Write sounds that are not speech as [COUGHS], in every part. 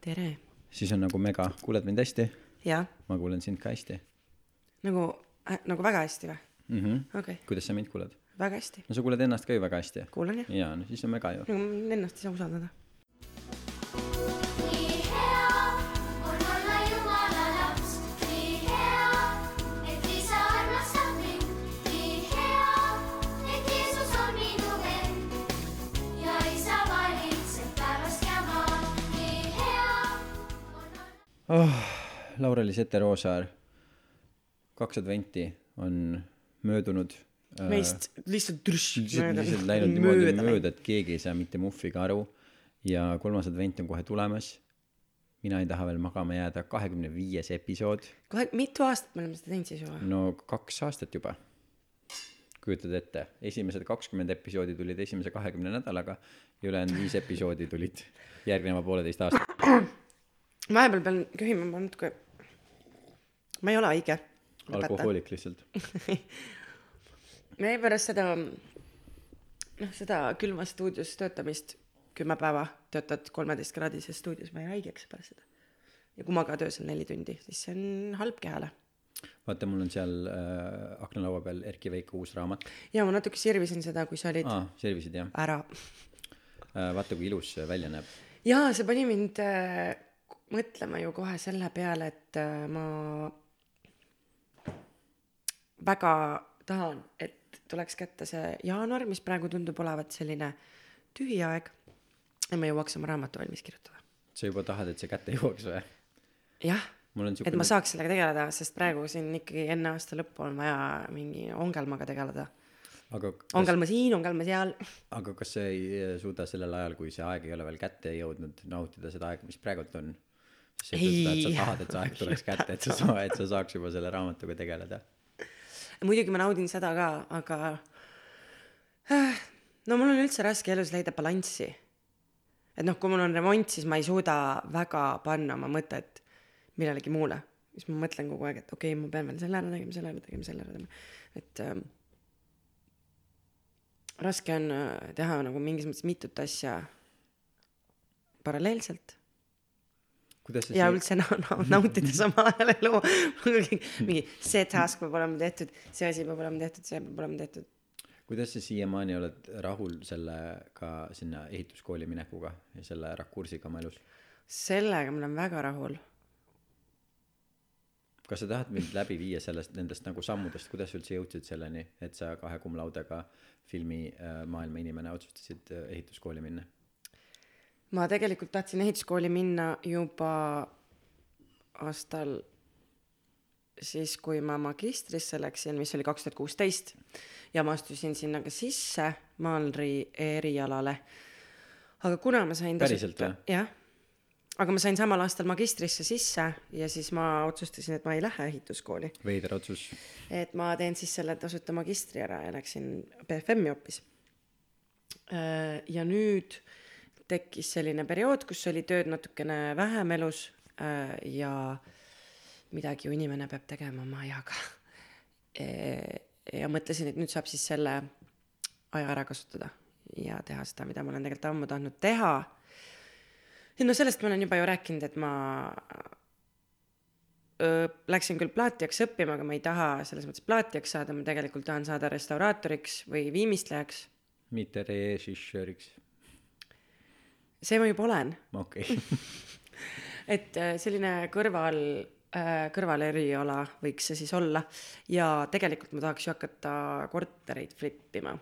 tere. siis on nagu mega, kuuled mind hästi? ma kuulen sind ka hästi nagu äh,, nagu väga hästi või mm -hmm. okei okay., kuidas sa mind kuuled? väga hästi, no sa kuuled ennast ka ju väga hästi. kuulan jah. jaa, no siis on mega ju. nagu ennast ei saa usaldada. oh,. Laureli Sete-Roosaar, kaks adventi on möödunud. meist lihtsalt tršš lihtsalt, lihtsalt läinud niimoodi mööda, et keegi ei saa mitte muhviga aru ja kolmas advent on kohe tulemas. mina ei taha veel magama jääda, kahekümne viies episood, kohe, mitu aastat me oleme seda teinud siis juba? no kaks aastat juba. kujutad ette, esimesed kakskümmend episoodi tulid esimese kahekümne nädalaga ja ülejäänud viis episoodi tulid järgneva pooleteist [COUGHS] aastat. vahepeal pean köhima, ma natuke, ma ei ole haige. alkohoolik lihtsalt. [LAUGHS] me pärast seda, noh, seda külmas stuudios töötamist, kümme päeva töötad kolmeteistkraadises stuudios, ma jäin haigeks pärast seda. ja kui magad öösel neli tundi, siis see on halb kehale. vaata, mul on seal äh, aknalaua peal Erkki Veiko uus raamat ja ma natuke sirvisin seda, kui sa olid ah,. servisid jah ära. äh,? vaata, kui ilus see välja näeb. jaa, see pani mind äh, mõtlema ju kohe selle peale, et äh, ma väga tahan, et tuleks kätte see jaanuar, mis praegu tundub olevat selline tühi aeg ja ma jõuaks oma raamatu valmis kirjutada. sa juba tahad, et see kätte jõuaks või? jah, et ma saaks sellega tegeleda, sest praegu siin ikkagi enne aasta lõppu on vaja mingi ongelmaga tegeleda. aga kas, ongelma siin, ongelma seal. aga kas sa ei äh, suuda sellel ajal, kui see aeg ei ole veel kätte jõudnud, nautida seda aega, mis praegult on? Sa ütled et sa tahad, et see aeg tuleks kätte, et sa saa-, et sa saaks juba selle raamatuga tegeleda. muidugi ma naudin seda ka, aga äh, no mul on üldse raske elus leida balanssi. et noh, kui mul on remont, siis ma ei suuda väga panna oma mõtet millelegi muule. siis ma mõtlen kogu aeg, et okei okay,, ma pean veel selle ära tegema, selle ära tegema, selle ära tegema. et ähm, raske on äh, teha nagu mingis mõttes mitut asja paralleelselt kuidas sa ja siin- üldse [LAUGHS] na- na- nautida samal ajal elu. [LAUGHS] mingi see task peab olema tehtud, see asi peab olema tehtud, see peab olema tehtud. kuidas sa siiamaani oled rahul sellega sinna ehituskooli minekuga ja selle rakursiga oma elus? sellega ma olen väga rahul. kas sa tahad mind läbi viia sellest, nendest nagu sammudest, kuidas sa üldse jõudsid selleni, et sa kahe cum laudega filmimaailma inimene otsustasid äh, ehituskooli minna? Ma tegelikult tahtsin ehituskooli minna juba aastal siis, kui ma magistrisse läksin, mis oli kaks tuhat kuusteist ja ma astusin sinna ka sisse maalri erialale. aga kuna ma sain Päriselt või? jah, aga ma sain samal aastal magistrisse sisse ja siis ma otsustasin, et ma ei lähe ehituskooli. veider otsus. et ma teen siis selle tasuta magistri ära ja läksin BFM-i hoopis. ja nüüd tekkis selline periood, kus oli tööd natukene vähem elus äh, ja midagi ju inimene peab tegema oma ajaga. ja mõtlesin, et nüüd saab siis selle aja ära kasutada ja teha seda, mida ma olen tegelikult ammu tahtnud teha. no sellest ma olen juba ju rääkinud, et ma öö, läksin küll plaatijaks õppima, aga ma ei taha selles mõttes plaatijaks saada, ma tegelikult tahan saada restauraatoriks või viimistlejaks. mitte režissööriks. See ma juba olen, okei, [LAUGHS] et äh, selline kõrval, kõrvaleriala võiks see siis olla ja tegelikult ma tahaks ju hakata kortereid flippima.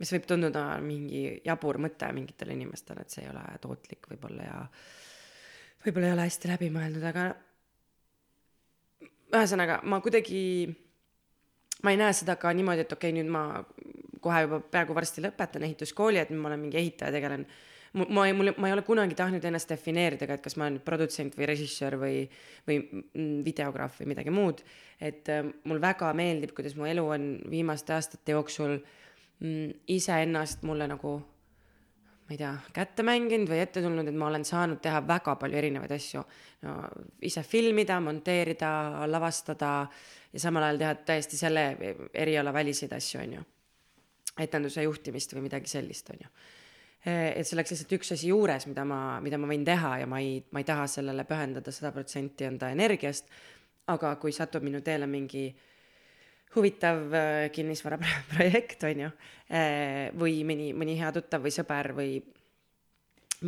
mis võib tunduda mingi jabur mõte mingitele inimestele, et see ei ole tootlik võib-olla ja võib-olla ei ole hästi läbimõeldud, aga ühesõnaga ma kuidagi, ma ei näe seda ka niimoodi, et okei okay,, nüüd ma kohe juba peaaegu varsti lõpetan ehituskooli, et ma olen mingi ehitaja, tegelen mu- ma ei, mul, ma ei ole kunagi tahtnud ennast defineerida ka, et kas ma olen produtsent või režissöör või, või mm, videograaf või midagi muud. et äh, mul väga meeldib, kuidas mu elu on viimaste aastate jooksul mm, iseennast mulle nagu ma ei tea, kätte mänginud või ette tulnud, et ma olen saanud teha väga palju erinevaid asju. no ise filmida, monteerida, lavastada ja samal ajal teha täiesti selle eriala väliseid asju, on ju. etenduse juhtimist või midagi sellist, on ju. Et see oleks lihtsalt üks asi juures, mida ma, mida ma võin teha ja ma ei, ma ei taha sellele pühendada sada protsenti enda energiast. aga kui satub minu teele mingi huvitav äh, kinnisvaraprojekt, [LAUGHS] on ju, äh, või mõni, mõni hea tuttav või sõber või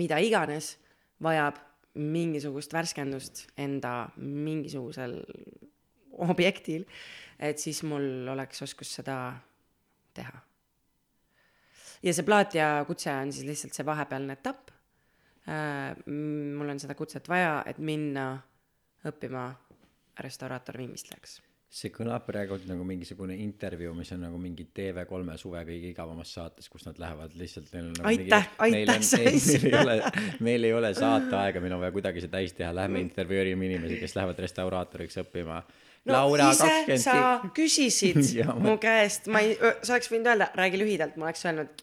mida iganes vajab mingisugust värskendust enda mingisugusel objektil, et siis mul oleks oskus seda teha. Ja see plaatija kutse on siis lihtsalt see vahepealne etapp. mul on seda kutset vaja, et minna õppima restauraator-viimistlejaks see kõlab praegu nagu mingisugune intervjuu, mis on nagu mingi TV3 suve kõige igavamas saates, kus nad lähevad lihtsalt neil on nagu Aitäh, aitäh, sa meil, ei- ole, meil ei ole saateaega, meil on vaja kuidagi see täis teha, lähme intervjueerime inimesi, kes lähevad restauraatoriks õppima. no Laura ise kakskümmend sa vi- küsisid [LAUGHS] Jaa, ma- mu käest, ma ei, sa oleks võinud öelda, räägi lühidalt, ma oleks öelnud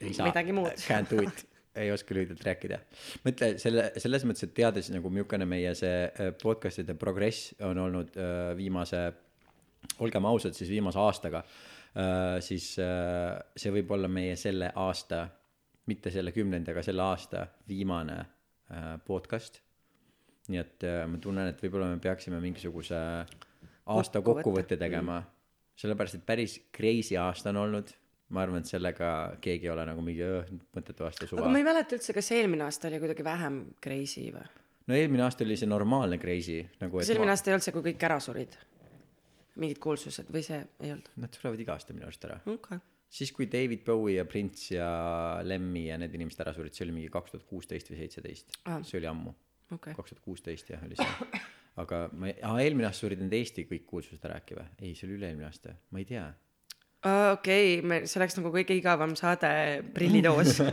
ei saa, can't do it, ei oska lühidalt rääkida. mõtle selle, selles mõttes, et teades nagu milline meie see äh, podcast'ide progress on olnud äh, viimase, olgem ausad, siis viimase aastaga äh,, siis äh, see võib olla meie selle aasta, mitte selle kümnendi, aga selle aasta viimane äh, podcast. nii et äh, ma tunnen, et võib-olla me peaksime mingisuguse aasta Kokkuvõtte. kokkuvõtte tegema, sellepärast et päris crazy aasta on olnud ma arvan, et sellega keegi ei ole nagu mingi "Õh, mõttetu aasta suva. Aga ma ei mäleta üldse, kas eelmine aasta oli kuidagi vähem crazy või? no eelmine aasta oli see normaalne crazy nagu kas eelmine aasta ei olnud see, kui kõik ära surid? mingid kuulsused või see ei olnud? nad surevad iga aasta minu arust ära. Okei. Okay. siis kui David Bowie ja Prince ja Lemmi ja need inimesed ära surid see oli mingi kaks tuhat kuusteist või seitseteist. See oli ammu. Kaks tuhat kuusteist jah oli see. Aga ma aa eelmine aasta surid need Eesti kõik kuulsused ära äkki või? Ei see oli üle-eelmine aasta. Ma ei tea okei okay, me see oleks nagu kõige igavam saade prillitoos. [LAUGHS]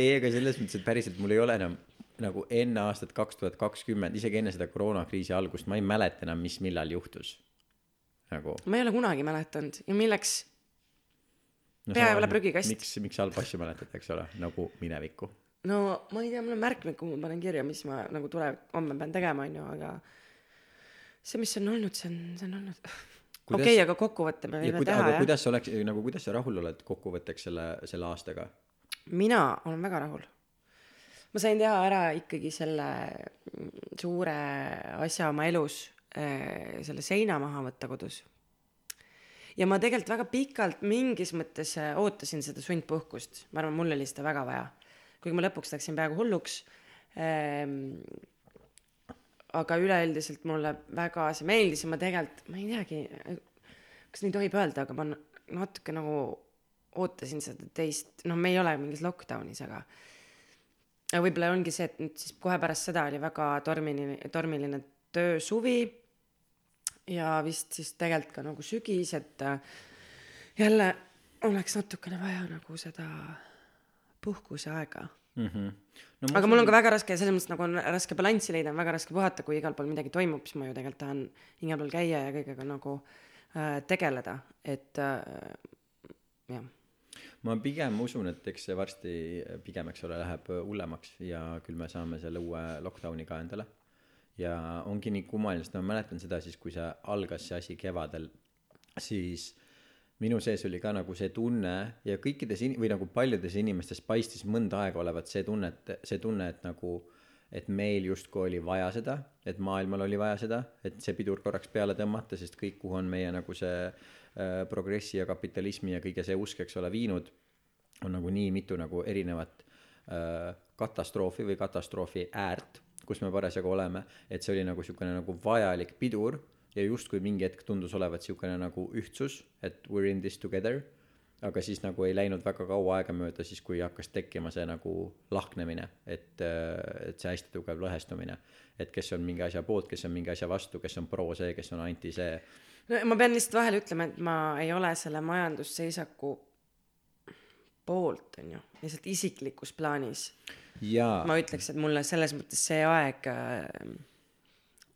Ei aga selles mõttes et päriselt mul ei ole enam nagu enne aastat kaks tuhat kakskümmend isegi enne seda koroonakriisi algust ma ei mäleta enam mis millal juhtus. Nagu ma ei ole kunagi mäletanud. Ja milleks? No, Pea ei ole prügikast. miks miks halba asja mäletad eks ole nagu minevikku? No ma ei tea mul on märkmed kuhu ma panen kirja mis ma nagu tule homme pean tegema onju aga see mis on olnud see on see on olnud [LAUGHS] okei okay, aga kokkuvõtte me võime kuida- teha aga jah. kuidas oleks nagu kuidas sa rahul oled kokkuvõtteks selle selle aastaga? Mina olen väga rahul. Ma sain teha ära ikkagi selle suure asja oma elus eh, selle seina maha võtta kodus. Ja ma tegelikult väga pikalt mingis mõttes eh, ootasin seda sundpuhkust. Ma arvan mul oli seda väga vaja. Kuigi ma lõpuks läksin peaaegu hulluks ehm, aga üleüldiselt mulle väga see meeldis ja ma tegelikult ma ei teagi kas nii tohib öelda aga ma natuke nagu ootasin seda teist noh me ei ole mingis lockdownis aga aga võib-olla ongi see et nüüd siis kohe pärast seda oli väga tormiline tormiline töösuvi ja vist siis tegelikult ka nagu sügis et äh, jälle oleks natukene vaja nagu seda puhkuseaega mm. -hmm. no, aga mul on ka väga raske selles mõttes nagu on raske balanssi leida on väga raske puhata kui igal pool midagi toimub siis ma ju tegelikult tahan igal pool käia ja kõigega nagu äh, tegeleda et äh, jah ma pigem usun, et eks see varsti pigem, eks ole, läheb hullemaks ja küll me saame selle uue lockdown'i ka endale. ja ongi nii kummaline, sest ma mäletan seda siis, kui see algas, see asi kevadel, siis minu sees oli ka nagu see tunne ja kõikides in- või nagu paljudes inimestes paistis mõnda aega olevat see tunne, et see tunne, et nagu et meil justkui oli vaja seda, et maailmal oli vaja seda, et see pidur korraks peale tõmmata, sest kõik, kuhu on meie nagu see äh, progressi ja kapitalismi ja kõige see usk, eks ole, viinud, on nagu nii mitu nagu erinevat äh, katastroofi või katastroofi äärt, kus me parasjagu oleme, et see oli nagu niisugune nagu vajalik pidur ja justkui mingi hetk tundus olevat niisugune nagu ühtsus, et we are in this together, aga siis nagu ei läinud väga kaua aega mööda, siis kui hakkas tekkima see nagu lahknemine, et, et see hästi tugev lõhestumine. et kes on mingi asja poolt, kes on mingi asja vastu, kes on pro see, kes on anti see. no ma pean lihtsalt vahele ütlema, et ma ei ole selle majandusseisaku poolt, on ju, lihtsalt isiklikus plaanis. ma ütleks, et mulle selles mõttes see aeg äh,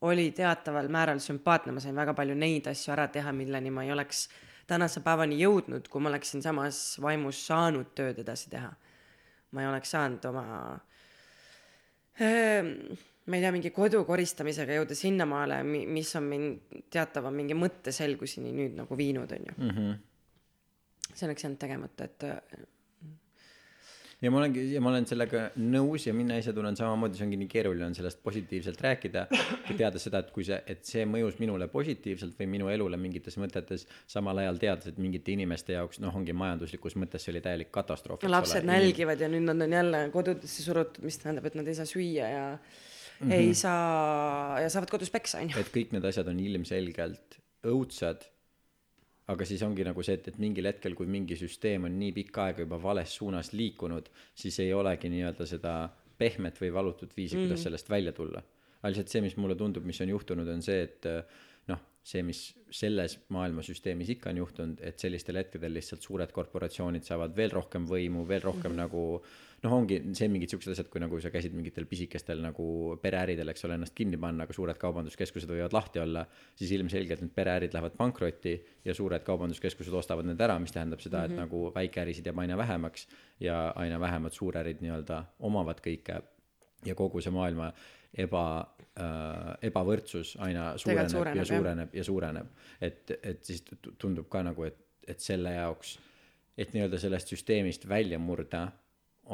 oli teataval määral sümpaatne, ma sain väga palju neid asju ära teha, milleni ma ei oleks tänase päevani jõudnud, kui ma oleksin samas vaimus saanud tööd edasi teha. ma ei oleks saanud oma äh, ma ei tea, mingi kodu koristamisega jõuda sinnamaale, mi-, mis on mind teatava mingi mõtteselguseni nüüd nagu viinud, on ju. mm -hmm. see oleks jäänud tegemata, et ja ma olengi ja ma olen sellega nõus ja mina ise tunnen samamoodi see ongi nii keeruline on sellest positiivselt rääkida kui teada seda et kui see et see mõjus minule positiivselt või minu elule mingites mõtetes samal ajal teades et mingite inimeste jaoks noh ongi majanduslikus mõttes see oli täielik katastroof lapsed ole. nälgivad ja nüüd nad on jälle kodudesse surutud mis tähendab et nad ei saa süüa ja mm -hmm. ei saa ja saavad kodus peksa onju et kõik need asjad on ilmselgelt õudsad aga siis ongi nagu see, et, et mingil hetkel, kui mingi süsteem on nii pikka aega juba vales suunas liikunud, siis ei olegi nii-öelda seda pehmet või valutut viisi mm., kuidas sellest välja tulla. aga lihtsalt see, mis mulle tundub, mis on juhtunud, on see, et see, mis selles maailmasüsteemis ikka on juhtunud, et sellistel hetkedel lihtsalt suured korporatsioonid saavad veel rohkem võimu, veel rohkem mm -hmm. nagu noh, ongi see mingid siuksed asjad, kui nagu sa käisid mingitel pisikestel nagu pereäridel, eks ole, ennast kinni panna, aga suured kaubanduskeskused võivad lahti olla, siis ilmselgelt need pereärid lähevad pankrotti ja suured kaubanduskeskused ostavad need ära, mis tähendab seda, et mm -hmm. nagu väikeärisid jääb aina vähemaks ja aina vähemad suurärid nii-öelda omavad kõike ja kogu see maailma eba äh,, ebavõrdsus aina suureneb, suureneb ja suureneb jah. ja suureneb. et, et siis tundub ka nagu, et, et selle jaoks, et nii-öelda sellest süsteemist välja murda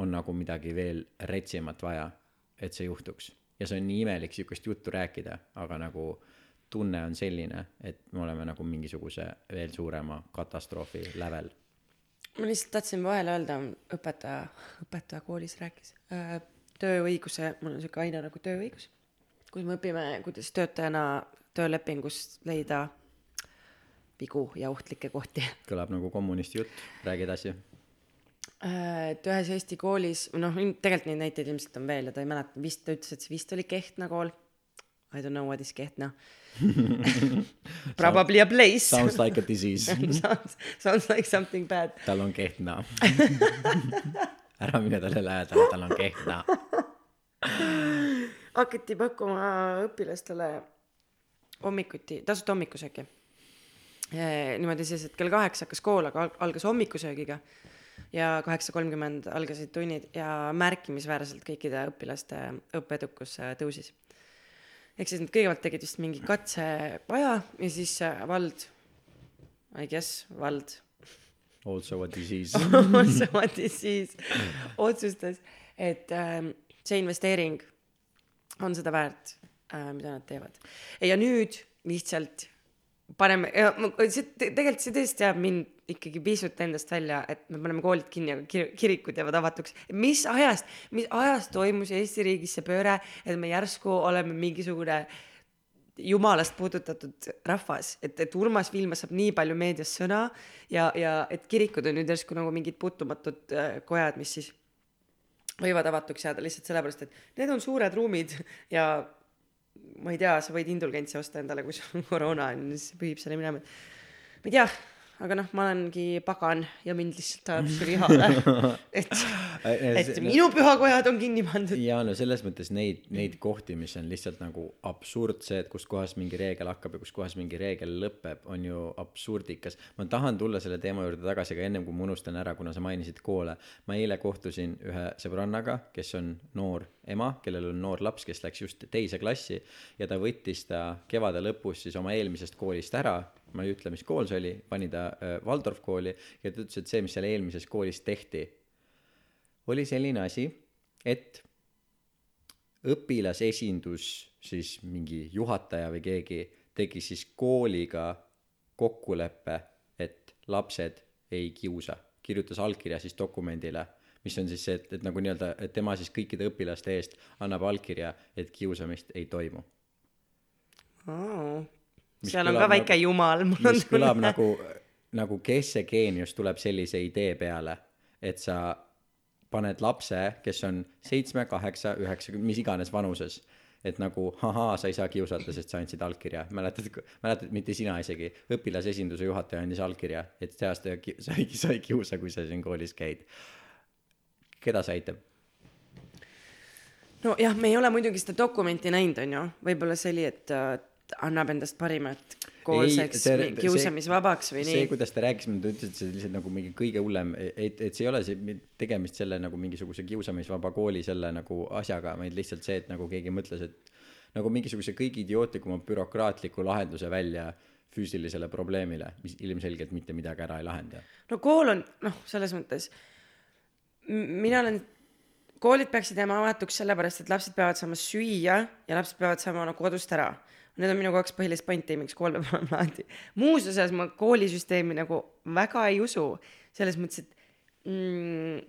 on nagu midagi veel retsimat vaja, et see juhtuks. ja see on nii imelik sihukest juttu rääkida, aga nagu tunne on selline, et me oleme nagu mingisuguse veel suurema katastroofi lävel. ma lihtsalt tahtsin vahele öelda, õpetaja, õpetaja koolis rääkis äh, tööõiguse, mul on sihuke aine nagu tööõigus, kus me õpime, kuidas töötajana töölepingus leida vigu ja ohtlikke kohti. kõlab nagu kommunisti jutt, räägi edasi Äh, et ühes Eesti koolis, noh, tegelikult neid näiteid ilmselt on veel ja ta ei mäleta, vist ta ütles, et see vist oli Kehtna kool. I don't know what is Kehtna [LAUGHS] Probably a place. Sounds like a disease [LAUGHS] sounds, sounds like something bad. tal on Kehtna [LAUGHS] ära mine talle lähedale, tal on Kehtna hakati pakkuma õpilastele hommikuti, tasuta hommikusööki. niimoodi siis, et kell kaheksa hakkas kool, aga algas hommikusöögiga ja kaheksa kolmkümmend algasid tunnid ja märkimisväärselt kõikide õpilaste õppeedukus äh, tõusis. ehk siis nad kõigepealt tegid vist mingi katseaja ja siis äh, vald, I guess, vald. Also a disease [LAUGHS] Also a disease otsustas, et äh, see investeering on seda väärt äh,, mida nad teevad. ja nüüd lihtsalt paneme, see tegelikult see tõesti ajab mind ikkagi pisut endast välja, et me paneme koolid kinni, aga kir kirikud jäävad avatuks. mis ajast, mis ajast toimus Eesti riigis see pööre, et me järsku oleme mingisugune jumalast puudutatud rahvas, et, et Urmas Viilma saab nii palju meedias sõna ja, ja et kirikud on nüüd järsku nagu mingid puutumatud äh, kojad, mis siis võivad avatuks jääda lihtsalt sellepärast, et need on suured ruumid [LAUGHS] ja ma ei tea, sa võid indulgentsi osta endale, kui sul on [LAUGHS] koroona on, siis pühib selle minema. ma ei tea, aga noh, ma olengi pagan ja mind lihtsalt ajab [LAUGHS] see vihale, et, et minu pühakojad on kinni pandud. ja no selles mõttes neid, neid kohti, mis on lihtsalt nagu absurdsed, kus kohas mingi reegel hakkab ja kus kohas mingi reegel lõpeb, on ju absurdikas. ma tahan tulla selle teema juurde tagasi, aga ennem kui ma unustan ära, kuna sa mainisid koole, ma eile kohtusin ühe sõbrannaga, kes on noor ema, kellel on noor laps, kes läks just teise klassi ja ta võttis ta kevade lõpus siis oma eelmisest koolist ära ma ei ütle, mis kool see oli, pani ta äh, Waldorf kooli ja ta ütles, et see, mis seal eelmises koolis tehti, oli selline asi, et õpilasesindus, siis mingi juhataja või keegi tegi siis kooliga kokkuleppe, et lapsed ei kiusa, kirjutas allkirja siis dokumendile, mis on siis see, et, et nagu nii-öelda, et tema siis kõikide õpilaste eest annab allkirja, et kiusamist ei toimu. Oh seal on ka väike nagu, jumal, mul on tunne. kõlab nagu, nagu kes see geenius tuleb sellise idee peale, et sa paned lapse, kes on seitsme, kaheksa, üheksakümne, mis iganes vanuses, et nagu ahaa, sa ei saa kiusata, sest sa andsid allkirja. mäletad, mäletad, mitte sina isegi, õpilasesinduse juhataja andis allkirja, et see aasta sa ei, sa ei kiusa, kui sa siin koolis käid. keda see aitab? nojah, me ei ole muidugi seda dokumenti näinud, on ju, võib-olla see oli, et annab endast parimat koolseks kiusamisvabaks või nii. see, kuidas ta rääkis, ta ütles, et see lihtsalt nagu mingi kõige hullem, et, et see ei ole see tegemist selle nagu mingisuguse kiusamisvaba kooli selle nagu asjaga, vaid lihtsalt see, et nagu keegi mõtles, et nagu mingisuguse kõige idiootlikuma bürokraatliku lahenduse välja füüsilisele probleemile, mis ilmselgelt mitte midagi ära ei lahenda. no kool on noh, selles mõttes mina olen, koolid peaksid jääma avatuks sellepärast, et lapsed peavad saama süüa ja lapsed peavad saama nagu kodust ära. Need on minu kaks põhilist pointi, miks kool peab [LAUGHS] olema lahti. muus osas ma koolisüsteemi nagu väga ei usu, selles mõttes, et mm,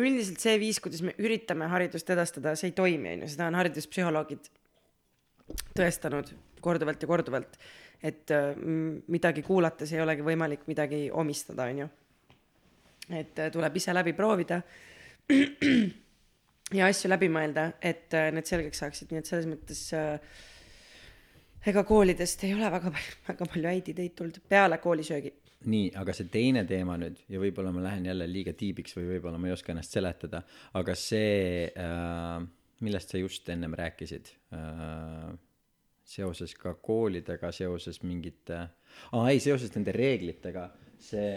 üldiselt see viis, kuidas me üritame haridust edastada, see ei toimi, on ju, seda on hariduspsühholoogid tõestanud korduvalt ja korduvalt, et mm, midagi kuulates ei olegi võimalik midagi omistada, on ju. et äh, tuleb ise läbi proovida [CLEARS THROAT] ja asju läbi mõelda, et äh, need selgeks saaksid, nii et selles mõttes äh, ega koolidest ei ole väga palju, väga palju häid ideid tulnud peale koolisöögi. nii, aga see teine teema nüüd ja võib-olla ma lähen jälle liiga tiibiks või võib-olla ma ei oska ennast seletada, aga see äh,, millest sa just ennem rääkisid äh,, seoses ka koolidega, seoses mingite, aa ei, seoses nende reeglitega, see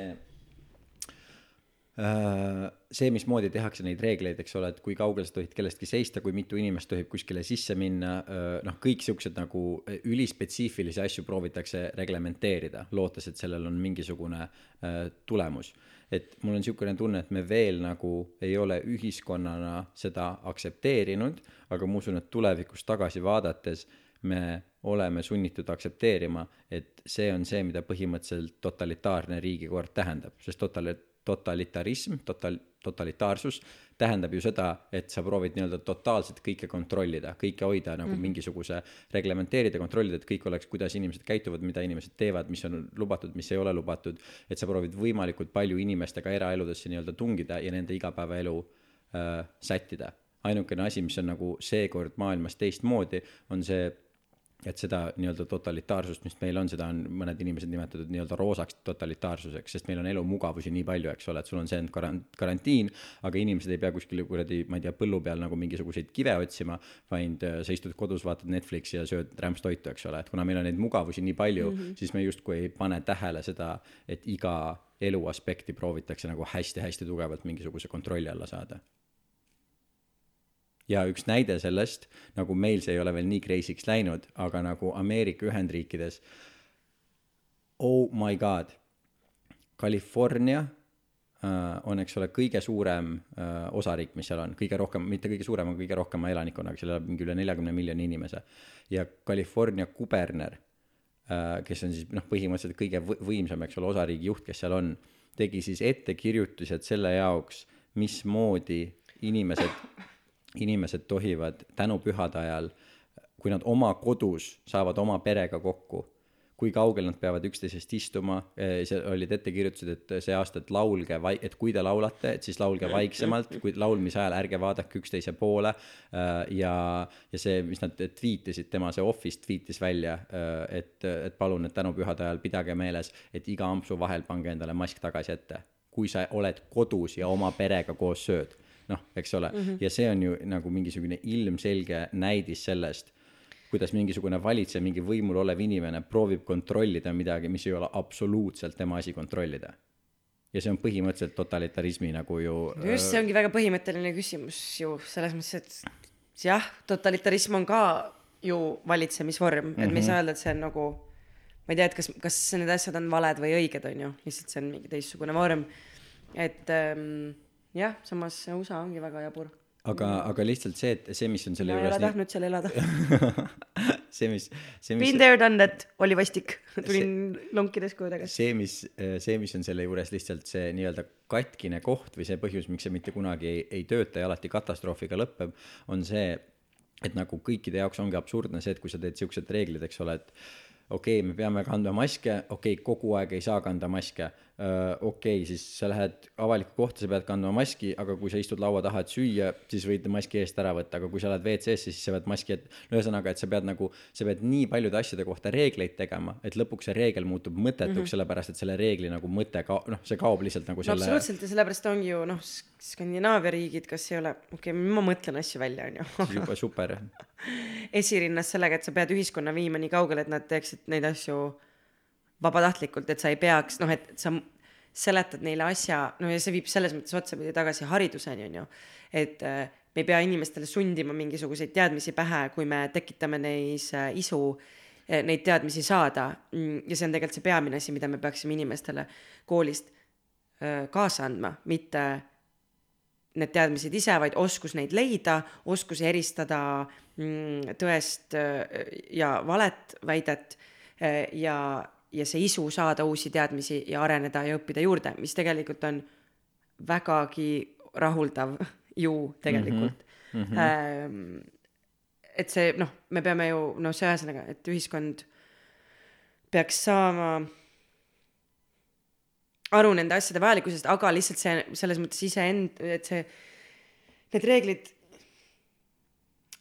see, mismoodi tehakse neid reegleid, eks ole, et kui kaugel sa tohid kellestki seista, kui mitu inimest tohib kuskile sisse minna, noh, kõik siuksed nagu ülispetsiifilisi asju proovitakse reglementeerida, lootes, et sellel on mingisugune äh, tulemus. et mul on niisugune tunne, et me veel nagu ei ole ühiskonnana seda aktsepteerinud, aga ma usun, et tulevikus tagasi vaadates me oleme sunnitud aktsepteerima, et see on see, mida põhimõtteliselt totalitaarne riigikord tähendab, sest totali-, totalitarism, total-, totalitaarsus tähendab ju seda, et sa proovid nii-öelda totaalselt kõike kontrollida, kõike hoida nagu mm mingisuguse, reglementeerida, kontrollida, et kõik oleks, kuidas inimesed käituvad, mida inimesed teevad, mis on lubatud, mis ei ole lubatud, et sa proovid võimalikult palju inimestega eraeludesse nii-öelda tungida ja nende igapäevaelu äh, sättida. ainukene asi, mis on nagu seekord maailmas teistmoodi, on see et seda nii-öelda totalitaarsust, mis meil on, seda on mõned inimesed nimetatud nii-öelda roosaks totalitaarsuseks, sest meil on elumugavusi nii palju, eks ole, et sul on see karan-, karantiin, aga inimesed ei pea kuskil kuradi, ma ei tea, põllu peal nagu mingisuguseid kive otsima, vaid äh, sa istud kodus, vaatad Netflixi ja sööd rämpstoitu, eks ole, et kuna meil on neid mugavusi nii palju mm, -hmm. siis me justkui ei pane tähele seda, et iga elu aspekti proovitakse nagu hästi-hästi tugevalt mingisuguse kontrolli alla saada ja üks näide sellest, nagu meil see ei ole veel nii crazy'ks läinud, aga nagu Ameerika Ühendriikides, oh my god, California äh, on, eks ole, kõige suurem äh, osariik, mis seal on, kõige rohkem, mitte kõige suurem, aga kõige rohkema elanikkonnaga, seal elab mingi üle neljakümne miljoni inimese. ja California kuberner äh,, kes on siis noh, põhimõtteliselt kõige võ- võimsam, eks ole, osariigi juht, kes seal on, tegi siis ettekirjutised selle jaoks, mismoodi inimesed inimesed tohivad tänupühade ajal, kui nad oma kodus saavad oma perega kokku, kui kaugel nad peavad üksteisest istuma, seal olid ettekirjutused, et see aasta, et laulge vai-, et kui te laulate, et siis laulge vaiksemalt, kui laulmise ajal ärge vaadake üksteise poole ja, ja see, mis nad tweetisid, tema see Office tweetis välja, et, et palun, et tänupühade ajal pidage meeles, et iga ampsu vahel pange endale mask tagasi ette. kui sa oled kodus ja oma perega koos sööd noh, eks ole mm, -hmm. ja see on ju nagu mingisugune ilmselge näidis sellest, kuidas mingisugune valitseja, mingi võimul olev inimene proovib kontrollida midagi, mis ei ole absoluutselt tema asi kontrollida. ja see on põhimõtteliselt totalitarismi nagu ju just, see ongi väga põhimõtteline küsimus ju selles mõttes, et jah, totalitarism on ka ju valitsemisvorm mm, -hmm. et me ei saa öelda, et see on nagu ma ei tea, et kas, kas need asjad on valed või õiged, on ju, lihtsalt see on mingi teistsugune vorm. et ähm, jah, samas see USA ongi väga jabur. aga, aga lihtsalt see, et see, mis on selle ma ei ole juures nii- tahtnud seal elada. [LAUGHS] see, mis, see, mis Been there, done that, oli vastik. tulin lonkides koju tagasi. see, mis, see, mis on selle juures lihtsalt see nii-öelda katkine koht või see põhjus, miks see mitte kunagi ei, ei tööta ja alati katastroofiga lõpeb, on see, et nagu kõikide jaoks ongi absurdne see, et kui sa teed siuksed reeglid, eks ole, et okei okay,, me peame kandma maske, okei okay,, kogu aeg ei saa kanda maske. Okei okay,, siis sa lähed avalikku kohta, sa pead kandma maski, aga kui sa istud laua taha, et süüa, siis võid maski eest ära võtta, aga kui sa oled WC-sse, siis sa pead maski, et no ühesõnaga, et sa pead nagu, sa pead nii paljude asjade kohta reegleid tegema, et lõpuks see reegel muutub mõttetuks mm -hmm., sellepärast et selle reegli nagu mõte ka-, noh, see kaob lihtsalt nagu no selle absoluutselt ja sellepärast ongi ju noh, Skandinaavia riigid, kas ei ole, okei okay,, ma mõtlen asju välja, on ju. juba super. [LAUGHS] esirinnas sellega, et sa pead ühiskonna viima nii kaugele, et nad teeksid neid asju vabatahtlikult, et sa ei peaks, noh, et sa seletad neile asja, no ja see viib selles mõttes otsapidi tagasi hariduseni, on ju. et äh, me ei pea inimestele sundima mingisuguseid teadmisi pähe, kui me tekitame neis äh, isu äh, neid teadmisi saada. ja see on tegelikult see peamine asi, mida me peaksime inimestele koolist kaasa andma, mitte need teadmised ise, vaid oskus neid leida, oskus eristada mm, tõest ja valet väidet ja, ja see isu saada uusi teadmisi ja areneda ja õppida juurde, mis tegelikult on vägagi rahuldav [LAUGHS] ju tegelikult mm. -hmm. Ähm, et see noh, me peame ju noh, see ühesõnaga, et ühiskond peaks saama aru nende asjade vajalikkusest, aga lihtsalt see selles mõttes iseend, et see, need reeglid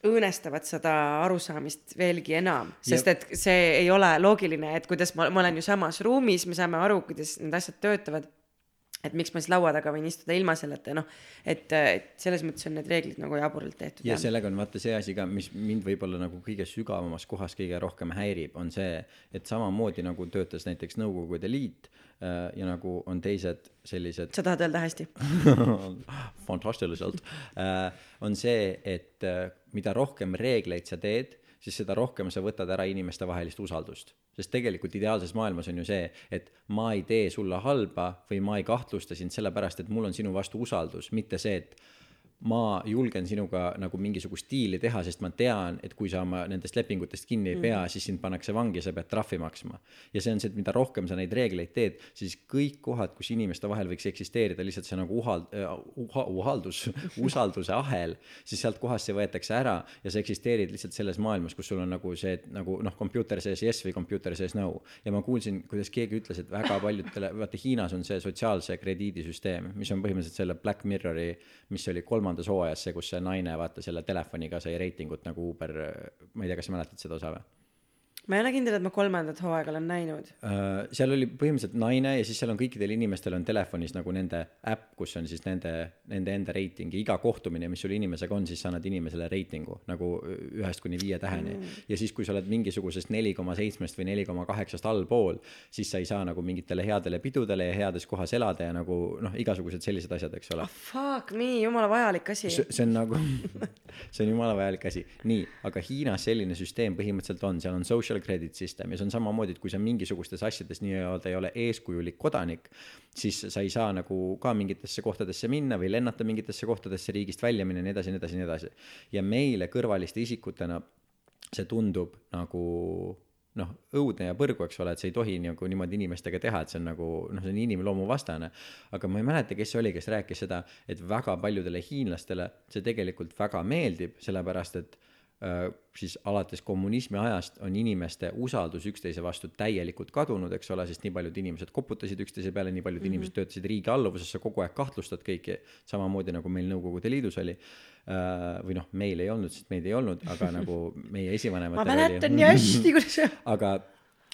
õõnestavad seda arusaamist veelgi enam, sest et see ei ole loogiline, et kuidas ma, ma olen ju samas ruumis, me saame aru, kuidas need asjad töötavad. et miks ma siis laua taga võin istuda ilma selleta, noh, et, et selles mõttes on need reeglid nagu jaburalt tehtud. ja sellega on vaata see asi ka, mis mind võib-olla nagu kõige sügavamas kohas kõige rohkem häirib, on see, et samamoodi nagu töötas näiteks Nõukogude Liit ja nagu on teised sellised sa tahad öelda hästi? [LAUGHS] fantastiliselt, on see, et äh, mida rohkem reegleid sa teed, siis seda rohkem sa võtad ära inimestevahelist usaldust. sest tegelikult ideaalses maailmas on ju see, et ma ei tee sulle halba või ma ei kahtlusta sind sellepärast, et mul on sinu vastu usaldus, mitte see, et ma julgen sinuga nagu mingisugust diili teha, sest ma tean, et kui sa oma nendest lepingutest kinni ei pea mm, siis sind pannakse vangi ja sa pead trahvi maksma. ja see on see, et mida rohkem sa neid reegleid teed, siis kõik kohad, kus inimeste vahel võiks eksisteerida lihtsalt see nagu uhald- uh,, uha, uhaldus, [LAUGHS] usalduse ahel, siis sealt kohast see võetakse ära ja sa eksisteerid lihtsalt selles maailmas, kus sul on nagu see, et nagu noh, computer says yes või computer says no. ja ma kuulsin, kuidas keegi ütles, et väga paljudele, vaata Hiinas on see sotsiaalse krediidisüsteem, mis on põhimõtteliselt selle Black Mirrori, mis oli kolmandas hooajas see, kus see naine vaata selle telefoniga sai reitingut nagu Uber, ma ei tea, kas sa mäletad seda osa või? Ma ei ole kindel, et ma kolmandat hooaega olen näinud. Äh, seal oli põhimõtteliselt naine ja siis seal on kõikidel inimestel on telefonis nagu nende äpp, kus on siis nende, nende enda reiting ja iga kohtumine, mis sul inimesega on, siis sa annad inimesele reitingu nagu ühest kuni viie täheni mm.. ja siis, kui sa oled mingisugusest neli koma seitsmest või neli koma kaheksast allpool, siis sa ei saa nagu mingitele headele pidudele ja heades kohas elada ja nagu noh, igasugused sellised asjad, eks ole ah fuck me, jumala vajalik asi. see see on nagu, [LAUGHS] see on jumala vajalik asi. nii, aga Hiinas selline süsteem põhimõtteliselt on, seal on social credit system ja see on samamoodi, et kui sa mingisugustes asjades nii-öelda ei ole eeskujulik kodanik, siis sa ei saa nagu ka mingitesse kohtadesse minna või lennata mingitesse kohtadesse riigist välja minna ja nii edasi, nii edasi, nii edasi. ja meile kõrvaliste isikutena see tundub nagu noh, õudne ja põrgu, eks ole, et sa ei tohi nagu niimoodi inimestega teha, et see on nagu noh, see on inimloomuvastane. aga ma ei mäleta, kes see oli, kes rääkis seda, et väga paljudele hiinlastele see tegelikult väga meeldib, sellepärast et siis alates kommunismi ajast on inimeste usaldus üksteise vastu täielikult kadunud, eks ole, sest nii paljud inimesed koputasid üksteise peale, nii paljud mm -hmm. inimesed töötasid riigi alluvuses, sa kogu aeg kahtlustad kõiki, samamoodi nagu meil Nõukogude Liidus oli äh,. või noh, meil ei olnud, sest meid ei olnud, aga nagu [LAUGHS] meie ma esivanematel mäletan nii hästi, kuidas [LAUGHS] aga,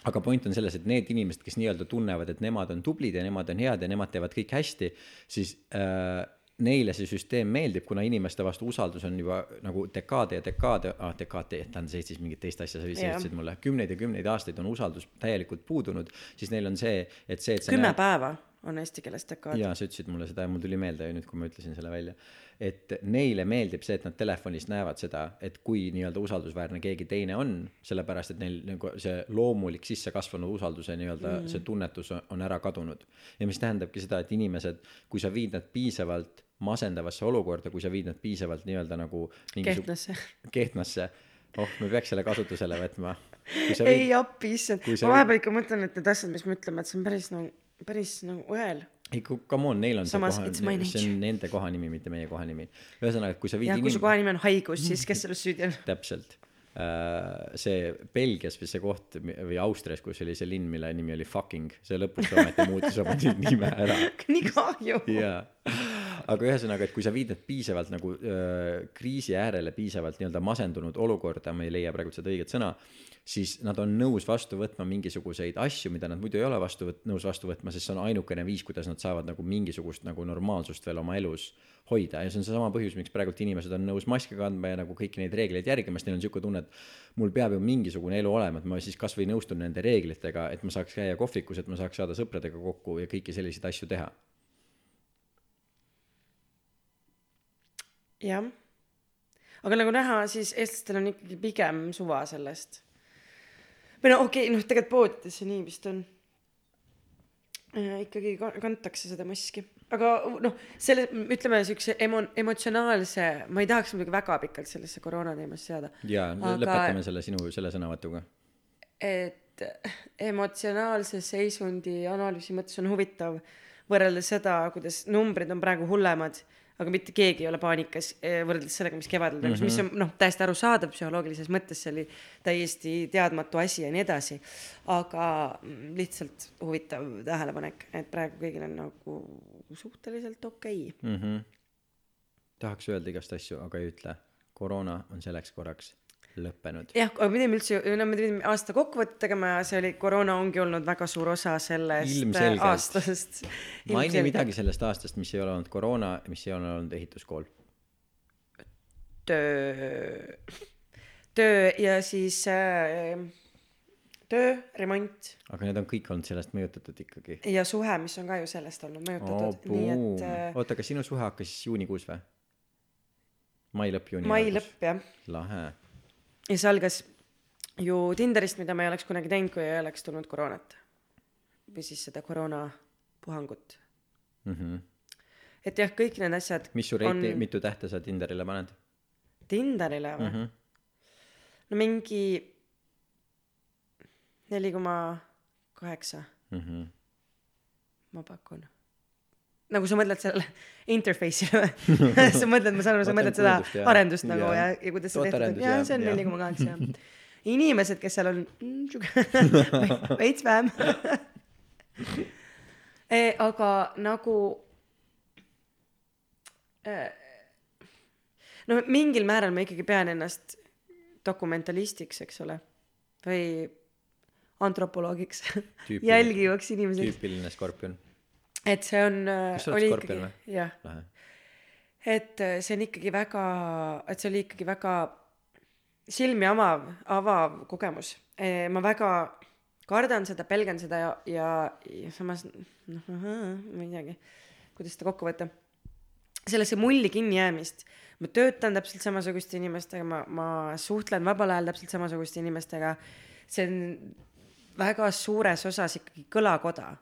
aga point on selles, et need inimesed, kes nii-öelda tunnevad, et nemad on tublid ja nemad on head ja nemad teevad kõik hästi, siis äh, neile see süsteem meeldib, kuna inimeste vastu usaldus on juba nagu dekaade ja dekaade ah,, dekaade, tähendas Eestis mingit teist asja, sa ütlesid mulle, kümneid ja kümneid aastaid on usaldus täielikult puudunud, siis neil on see, et see, et sa kümme näed- päeva on eesti keeles dekaad. jaa, sa ütlesid mulle seda ja mul tuli meelde nüüd, kui ma ütlesin selle välja. et neile meeldib see, et nad telefonis näevad seda, et kui nii-öelda usaldusväärne keegi teine on, sellepärast et neil nagu see loomulik sissekasvanud usalduse nii-öelda mm. see tunnetus on, on ära kadunud. ja mis tähendabki seda, et inimesed, kui sa viid nad piisavalt masendavasse olukorda, kui sa viid nad piisavalt nii-öelda nagu mingisuguse Kehtnasse. kehtnasse, oh, me peaks selle kasutusele võtma. ei appi, issand, ma viid- vahepeal ikka mõtlen, et need asjad, mis me ütleme, et see on päris nagu, päris nagu õel. ei, come on, neil on Samas see koha, see on nende kohanimi, mitte meie kohanimi. ühesõnaga, kui sa viid ja kui su inim- kohanimi on haigus, siis kes [LAUGHS] selles süüdi on? täpselt. see Belgias või see koht või Austrias, kus oli see linn, mille nimi oli fucking, see lõpuks ometi muutis oma [LAUGHS] nime ära. nii kahju. jaa, aga ühesõnaga, et kui sa viid nad piisavalt nagu öö, kriisi äärele piisavalt nii-öelda masendunud olukorda, ma ei leia praegu seda õiget sõna, siis nad on nõus vastu võtma mingisuguseid asju, mida nad muidu ei ole vastu võt-, nõus vastu võtma, sest see on ainukene viis, kuidas nad saavad nagu mingisugust nagu normaalsust veel oma elus hoida. Ja see on seesama põhjus, miks praegult inimesed on nõus maske kandma ja nagu kõiki neid reegleid järgima, sest neil on niisugune tunne, et mul peab ju mingisugune elu olema, et ma siis kasvõi nõustun nende reeglitega, et ma saaks käia kohvikus, et ma saaks saada sõpradega kokku ja kõiki selliseid asju teha jah. aga nagu näha, siis eestlastel on ikkagi pigem suva sellest. või no okei okay,, noh, tegelikult poodides see nii vist on. ikkagi ka- kantakse seda maski. aga noh, selle, ütleme siukse emo-, emotsionaalse, ma ei tahaks muidugi väga pikalt sellesse koroona teemasse seada, jaa Aga- lõpetame selle sinu selle sõnavõtuga. et emotsionaalse seisundi analüüsi mõttes on huvitav võrreldes seda, kuidas numbrid on praegu hullemad, aga mitte keegi ei ole paanikas eh, võrreldes sellega, mis kevadel toimus mm, -hmm. mis on noh, täiesti arusaadav psühholoogilises mõttes, see oli täiesti teadmatu asi ja nii edasi. aga mm, lihtsalt huvitav tähelepanek, et praegu kõigil on nagu suhteliselt okei okay.. mm. -hmm. tahaks öelda igast asju, aga ei ütle. koroona on selleks korraks lõppenud. jah, aga me pidime üldse, no me pidime aasta kokkuvõtte tegema ja see oli, koroona ongi olnud väga suur osa sellest Ilmselgelt. aastast. maini midagi sellest aastast, mis ei ole olnud koroona, mis ei ole olnud ehituskool. töö, töö ja siis äh, töö, remont aga need on kõik olnud sellest mõjutatud ikkagi. ja suhe, mis on ka ju sellest olnud mõjutatud, nii et äh, oota, kas sinu suhe hakkas juunikuus või? mai lõpp, juuni mai. lõpp jah. lahe. Ja see algas ju Tinderist, mida ma ei oleks kunagi teinud, kui ei oleks tulnud koroonat. või siis seda koroonapuhangut. Mm -hmm. et jah, kõik need asjad mis su reiti on mitu tähte sa Tinderile paned Tinderile või mm? -hmm. no mingi neli koma kaheksa, -hmm. ma pakun. Nagu sa mõtled sellele [LAUGHS] interface'ile või? [LAUGHS] sa mõtled, ma saan aru, sa mõtled seda jah. arendust nagu Jaa. ja, ja kuidas see tehtud on. Jaa, see on neli koma kaheksa jah. [LAUGHS] inimesed, kes seal on mm, veits vähem. aga nagu eh, no mingil määral ma ikkagi pean ennast dokumentalistiks, eks ole, või antropoloogiks, jälgivaks inimeseks, tüüpiline skorpion. Et see on, Kas sa oled oli skorpion ikkagi, jah, et äh, see on ikkagi väga, et see oli ikkagi väga silmi avav, avav kogemus. ma väga kardan seda, pelgan seda ja, ja, ja samas noh, ma ei teagi, kuidas seda kokku võtta. sellesse mulli kinni jäämist, ma töötan täpselt samasuguste inimestega, ma, ma suhtlen vabal ajal täpselt samasuguste inimestega. see on väga suures osas ikkagi kõlakoda Äh,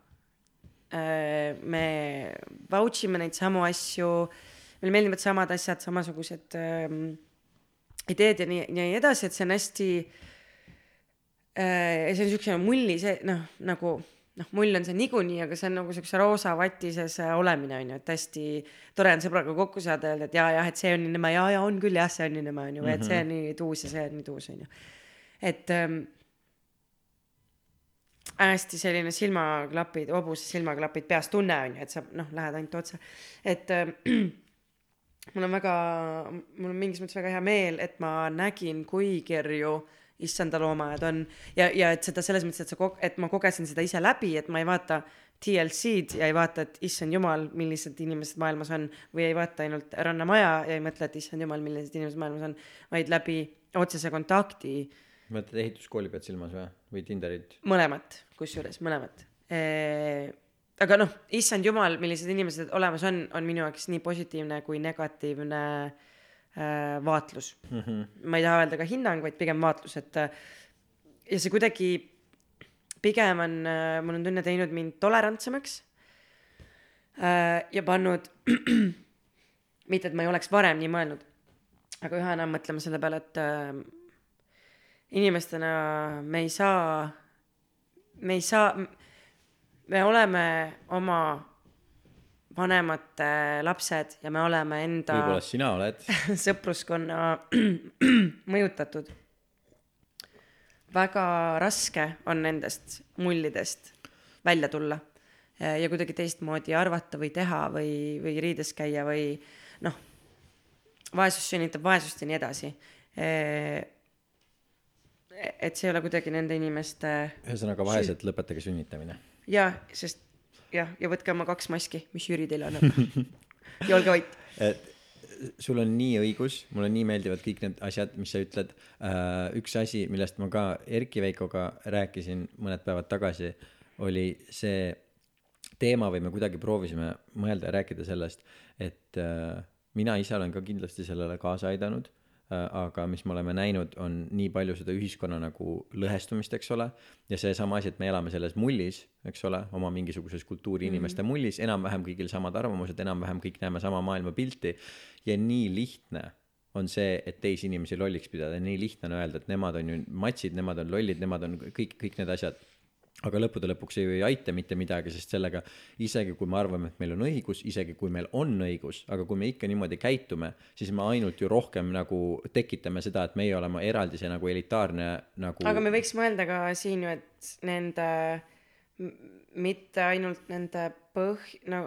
me vouch ime neid samu asju, meile meeldivad samad asjad, samasugused ähm, ideed ja nii, nii edasi, et see on hästi äh,, see on siukse mulli, see noh, nagu noh, mull on see niikuinii, aga see on nagu siukse roosa vati sees äh, olemine on ju, et hästi tore on sõbraga kokku saada, öelda, et jaa, jah, et see on nii nõme, jaa, jaa, on küll jah, see on nii nõme on ju, või et see on nii tuus ja see on nii tuus on ju. et ähm, hästi selline silmaklapid, hobuse silmaklapid peas tunne on ju, et sa noh, lähed ainult otse, et äh, [CLEARS THROAT] mul on väga, mul on mingis mõttes väga hea meel, et ma nägin, kui kirju issanda loomaaed on. Ja, ja et seda selles mõttes, et sa kog-, et ma kogesin seda ise läbi, et ma ei vaata TLC-d ja ei vaata, et issand jumal, millised inimesed maailmas on või ei vaata ainult Rannamaja ja ei mõtle, et issand jumal, millised inimesed maailmas on, vaid läbi otsese kontakti. Mõtled ehituskooli pead silmas või, või Tinderit? mõlemat, kusjuures mõlemat. aga noh, issand jumal, millised inimesed olemas on, on minu jaoks nii positiivne kui negatiivne äh, vaatlus mm. -hmm. ma ei taha öelda ka hinnang, vaid pigem vaatlus, et ja see kuidagi pigem on äh,, mul on tunne teinud mind tolerantsemaks äh, ja pannud, [CLEARS THROAT] mitte et ma ei oleks varem nii mõelnud, aga üha enam mõtlema selle peale, et äh, inimestena me ei saa, me ei saa, me oleme oma vanemate lapsed ja me oleme enda võib-olla sina oled. [LAUGHS] sõpruskonna [CLEARS THROAT] mõjutatud. väga raske on nendest mullidest välja tulla ja kuidagi teistmoodi arvata või teha või, või riides käia või noh, vaesus sünnitab vaesust ja nii edasi. Et see ei ole kuidagi nende inimeste ühesõnaga vaesed, lõpetage sünnitamine. ja, sest jah, ja võtke oma kaks maski, mis Jüri teile annab. [LAUGHS] ja olge vait. et sul on nii õigus, mulle nii meeldivad kõik need asjad, mis sa ütled. üks asi, millest ma ka Erki Veikoga rääkisin mõned päevad tagasi, oli see teema või me kuidagi proovisime mõelda ja rääkida sellest, et äh, mina ise olen ka kindlasti sellele kaasa aidanud aga mis me oleme näinud, on nii palju seda ühiskonna nagu lõhestumist, eks ole, ja seesama asi, et me elame selles mullis, eks ole, oma mingisuguses kultuuri inimeste mullis, enam-vähem kõigil samad arvamused, enam-vähem kõik näeme sama maailmapilti ja nii lihtne on see, et teisi inimesi lolliks pidada, nii lihtne on öelda, et nemad on ju matsid, nemad on lollid, nemad on kõik, kõik need asjad aga lõppude lõpuks see ei aita mitte midagi, sest sellega isegi kui me arvame, et meil on õigus, isegi kui meil on õigus, aga kui me ikka niimoodi käitume, siis me ainult ju rohkem nagu tekitame seda, et meie oleme eraldis ja nagu elitaarne nagu aga me võiks mõelda ka siin ju, et nende, mitte ainult nende põh-, no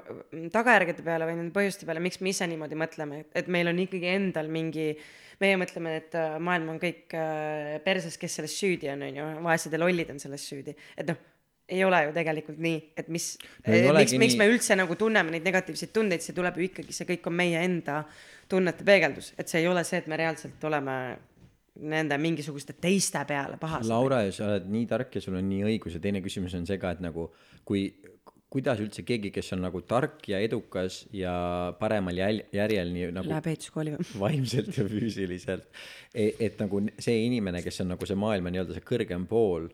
tagajärgede peale või nende põhjuste peale, miks me ise niimoodi mõtleme, et meil on ikkagi endal mingi, meie mõtleme, et äh, maailm on kõik äh, perses, kes selles süüdi on, on ju, vaesed ja lollid on selles süüdi, et noh, ei ole ju tegelikult nii, et mis No miks miks me üldse nagu tunneme neid negatiivseid tundeid, see tuleb ju ikkagi, see kõik on meie enda tunnete peegeldus, et see ei ole see, et me reaalselt oleme nende mingisuguste teiste peale pahased. Laura, sa oled nii tark ja sul on nii õigus. Ja teine küsimus on see ka, et nagu kui, kuidas üldse keegi, kes on nagu tark ja edukas ja paremal jäl-, järjel nii nagu Läheb ehituskooli või? [LAUGHS] vaimselt ja füüsiliselt, et nagu see inimene, kes on nagu see maailma nii-öelda see kõrgem pool,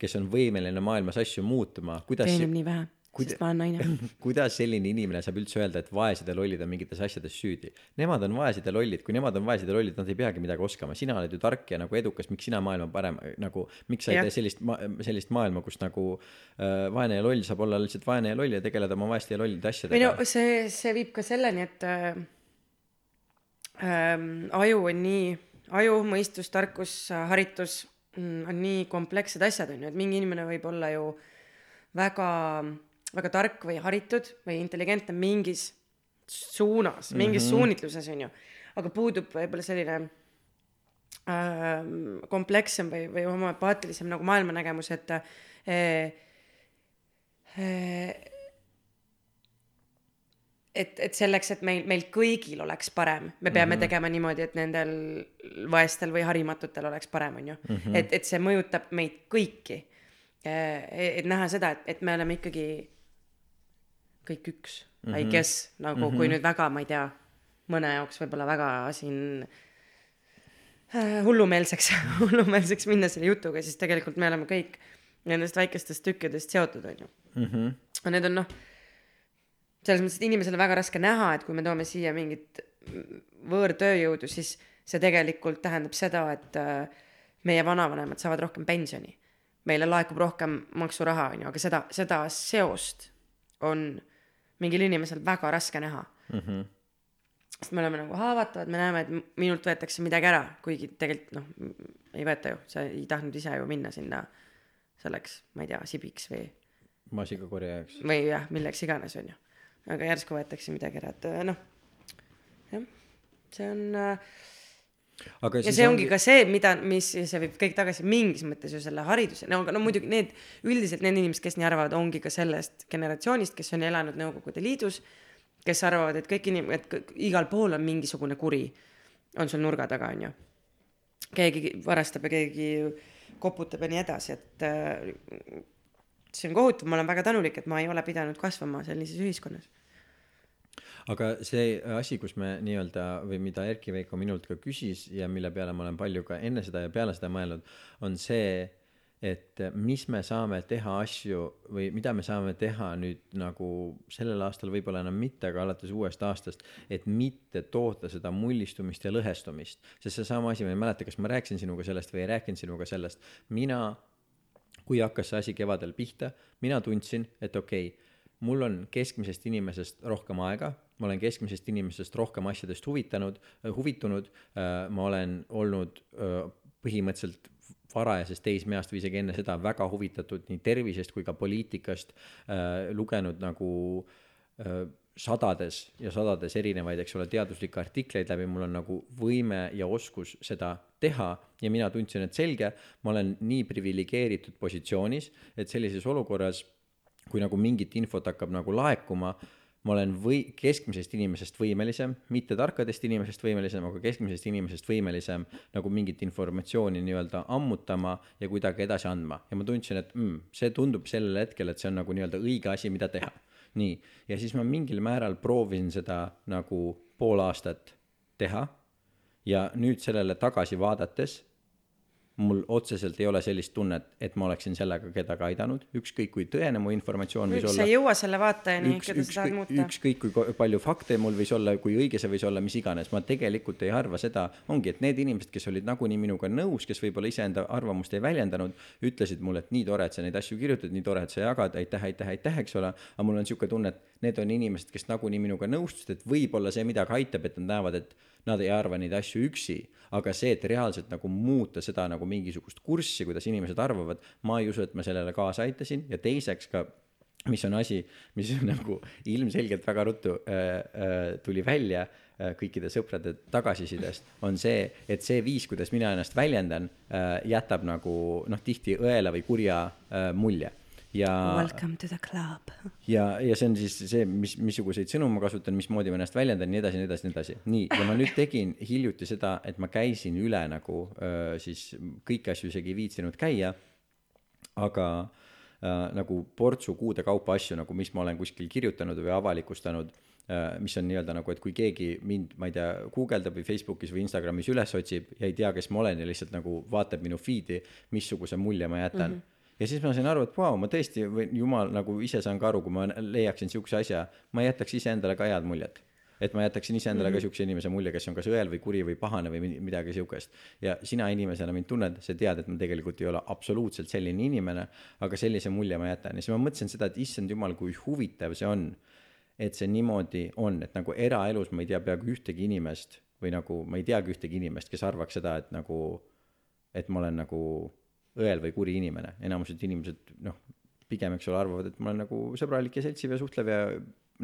kes on võimeline maailmas asju muutuma, kuidas teenib nii vähe, Kuida- sest ma olen naine. [LAUGHS] kuidas selline inimene saab üldse öelda, et vaesed ja lollid on mingites asjades süüdi? Nemad on vaesed ja lollid, kui nemad on vaesed ja lollid, nad ei peagi midagi oskama, sina oled ju tark ja nagu edukas, miks sina maailma parem nagu, miks sa ei tee sellist ma-, sellist maailma, kus nagu äh, vaene ja loll saab olla lihtsalt vaene ja loll ja tegeleda oma vaeste ja lollide asjadega? No see, see viib ka selleni, et äh, ähm, aju on nii, aju, mõistus, tarkus, haritus mm, on nii komplekssed asjad, on ju, et mingi inimene võib olla ju väga, väga tark või haritud või intelligentne mingis suunas, mingis mm -hmm. suunitluses, on ju, aga puudub võib-olla selline ähm, komplekssem või, või homopaatilisem nagu maailmanägemus, et äh, äh, et, et selleks, et meil, meil kõigil oleks parem, me peame mm -hmm. tegema niimoodi, et nendel vaestel või harimatutel oleks parem, on ju mm. -hmm. et, et see mõjutab meid kõiki. et näha seda, et, et me oleme ikkagi kõik üks mm, -hmm. I guess, nagu mm -hmm. kui nüüd väga, ma ei tea, mõne jaoks võib-olla väga siin äh, hullumeelseks, [LAUGHS] hullumeelseks minna selle jutuga, siis tegelikult me oleme kõik nendest väikestest tükkidest seotud, on ju mm. -hmm. aga need on noh, selles mõttes, et inimesel on väga raske näha, et kui me toome siia mingit võõrtööjõudu, siis see tegelikult tähendab seda, et äh, meie vanavanemad saavad rohkem pensioni. meile laekub rohkem maksuraha, on ju, aga seda, seda seost on mingil inimesel väga raske näha Mm -hmm. sest me oleme nagu haavatavad, me näeme, et minult võetakse midagi ära, kuigi tegelikult noh, ei võeta ju, sa ei tahtnud ise ju minna sinna selleks, ma ei tea, sibiks või maasikakorjajaks. või jah, milleks iganes, on ju. aga järsku võetakse midagi ära, et noh, jah, see on äh, aga ja see ongi ka see, mida, mis, see viib kõik tagasi mingis mõttes ju selle hariduse, no aga no muidugi need, üldiselt need inimesed, kes nii arvavad, ongi ka sellest generatsioonist, kes on elanud Nõukogude Liidus, kes arvavad, et kõik inim-, et igal pool on mingisugune kuri, on sul nurga taga, on ju. keegi varastab ja keegi koputab ja nii edasi, et äh, see on kohutav, ma olen väga tänulik, et ma ei ole pidanud kasvama sellises ühiskonnas. Aga see asi, kus me nii-öelda või mida Erki Veiko minult ka küsis ja mille peale ma olen palju ka enne seda ja peale seda mõelnud, on see, et mis me saame teha asju või mida me saame teha nüüd nagu sellel aastal võib-olla enam mitte, aga alates uuest aastast, et mitte toota seda mullistumist ja lõhestumist. sest seesama asi, ma ei mäleta, kas ma rääkisin sinuga sellest või ei rääkinud sinuga sellest, mina kui hakkas see asi kevadel pihta, mina tundsin, et okei okay,, mul on keskmisest inimesest rohkem aega, ma olen keskmisest inimesest rohkem asjadest huvitanud, huvitunud, ma olen olnud põhimõtteliselt varajasest teismeast või isegi enne seda väga huvitatud nii tervisest kui ka poliitikast, lugenud nagu sadades ja sadades erinevaid, eks ole, teaduslikke artikleid läbi, mul on nagu võime ja oskus seda teha ja mina tundsin, et selge, ma olen nii priviligeeritud positsioonis, et sellises olukorras, kui nagu mingit infot hakkab nagu laekuma, ma olen või keskmisest inimesest võimelisem, mitte tarkadest inimesest võimelisem, aga keskmisest inimesest võimelisem nagu mingit informatsiooni nii-öelda ammutama ja kuidagi edasi andma. Ja ma tundsin, et mm, see tundub sellel hetkel, et see on nagu nii-öelda õige asi, mida teha. Nii, ja siis ma mingil määral proovisin seda nagu pool aastat teha. Ja nüüd sellele tagasi vaadates mul otseselt ei ole sellist tunnet, et ma oleksin sellega kedagi aidanud, ükskõik kui tõene mu informatsioon võis sa olla. ei jõua selle vaatajani, üks, keda sa tahad muuta. ükskõik kui palju fakte mul võis olla, kui õige see võis olla, mis iganes, ma tegelikult ei arva seda, ongi, et need inimesed, kes olid nagunii minuga nõus, kes võib-olla iseenda arvamust ei väljendanud, ütlesid mulle, et nii tore, et sa neid asju kirjutad, nii tore, et sa jagad, aitäh, aitäh, aitäh, eks ole, aga mul on niisugune tunne, et need on inimesed, kes nagunii minuga nõustusid, et võib-olla see midagi aitab, et nad näevad, et nad ei arva neid asju üksi, aga see, et reaalselt nagu muuta seda nagu mingisugust kurssi, kuidas inimesed arvavad, ma ei usu, et ma sellele kaasa aitasin. Ja teiseks ka mis on asi, mis on [LAUGHS] nagu ilmselgelt väga ruttu äh, äh, tuli välja äh, kõikide sõprade tagasisidest, on see, et see viis, kuidas mina ennast väljendan äh,, jätab nagu noh, tihti õela või kurja äh, mulje ja Welcome to the club. ja, ja see on siis see, mis, missuguseid sõnu ma kasutan, mismoodi ma ennast väljendan, nii edasi, nii edasi, nii edasi. nii, ja ma nüüd tegin hiljuti seda, et ma käisin üle nagu siis kõiki asju isegi ei viitsinud käia, aga äh, nagu portsu kuude kaupa asju nagu, mis ma olen kuskil kirjutanud või avalikustanud äh,, mis on nii-öelda nagu, et kui keegi mind, ma ei tea, guugeldab või Facebookis või Instagramis üles otsib ja ei tea, kes ma olen ja lihtsalt nagu vaatab minu feed'i, missuguse mulje ma jätan mm. -hmm ja siis ma sain aru, et vau wow,, ma tõesti või jumal nagu ise saan ka aru, kui ma leiaksin siukse asja, ma jätaks iseendale ka head muljet. et ma jätaksin iseendale mm -hmm. ka siukse inimese mulje, kes on kas õel või kuri või pahane või mi- midagi siukest. ja sina inimesena mind tunned, sa tead, et ma tegelikult ei ole absoluutselt selline inimene, aga sellise mulje ma jätan ja siis ma mõtlesin seda, et issand jumal, kui huvitav see on, et see niimoodi on, et nagu eraelus ma ei tea peaaegu ühtegi inimest või nagu ma ei teagi ühtegi inimest, kes arvaks seda, et nagu, et ma olen nagu õel või kuri inimene, enamused inimesed noh, pigem eks ole, arvavad, et ma olen nagu sõbralik ja seltsiv ja suhtlev ja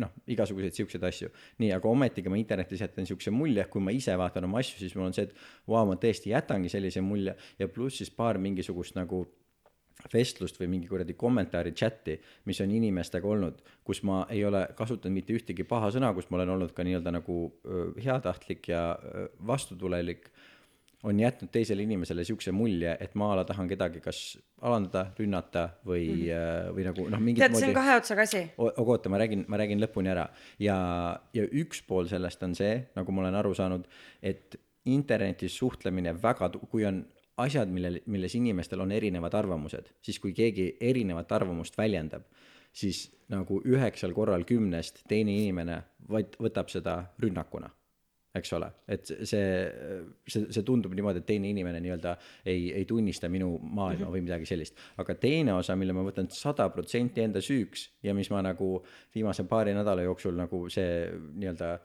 noh, igasuguseid siukseid asju. nii, aga ometigi ma internetis jätan siukse mulje, kui ma ise vaatan oma asju, siis mul on see, et vau, ma tõesti jätangi sellise mulje. Ja pluss siis paar mingisugust nagu vestlust või mingi kuradi kommentaari chati, mis on inimestega olnud, kus ma ei ole kasutanud mitte ühtegi paha sõna, kus ma olen olnud ka nii-öelda nagu heatahtlik ja vastutulelik, on jätnud teisele inimesele siukse mulje, et ma a la tahan kedagi kas alandada, rünnata või mm, -hmm. või nagu noh, mingit tead, see on kahe otsaga asi. Aga oota, ma räägin, ma räägin lõpuni ära ja, ja üks pool sellest on see, nagu ma olen aru saanud, et internetis suhtlemine väga, kui on asjad, millel, milles inimestel on erinevad arvamused, siis kui keegi erinevat arvamust väljendab, siis nagu üheksal korral kümnest teine inimene vaid võtab seda rünnakuna eks ole, et see, see, see tundub niimoodi, et teine inimene nii-öelda ei, ei tunnista minu maailma mm -hmm. või midagi sellist. aga teine osa, mille ma võtan sada protsenti enda süüks ja mis ma nagu viimase paari nädala jooksul nagu see nii-öelda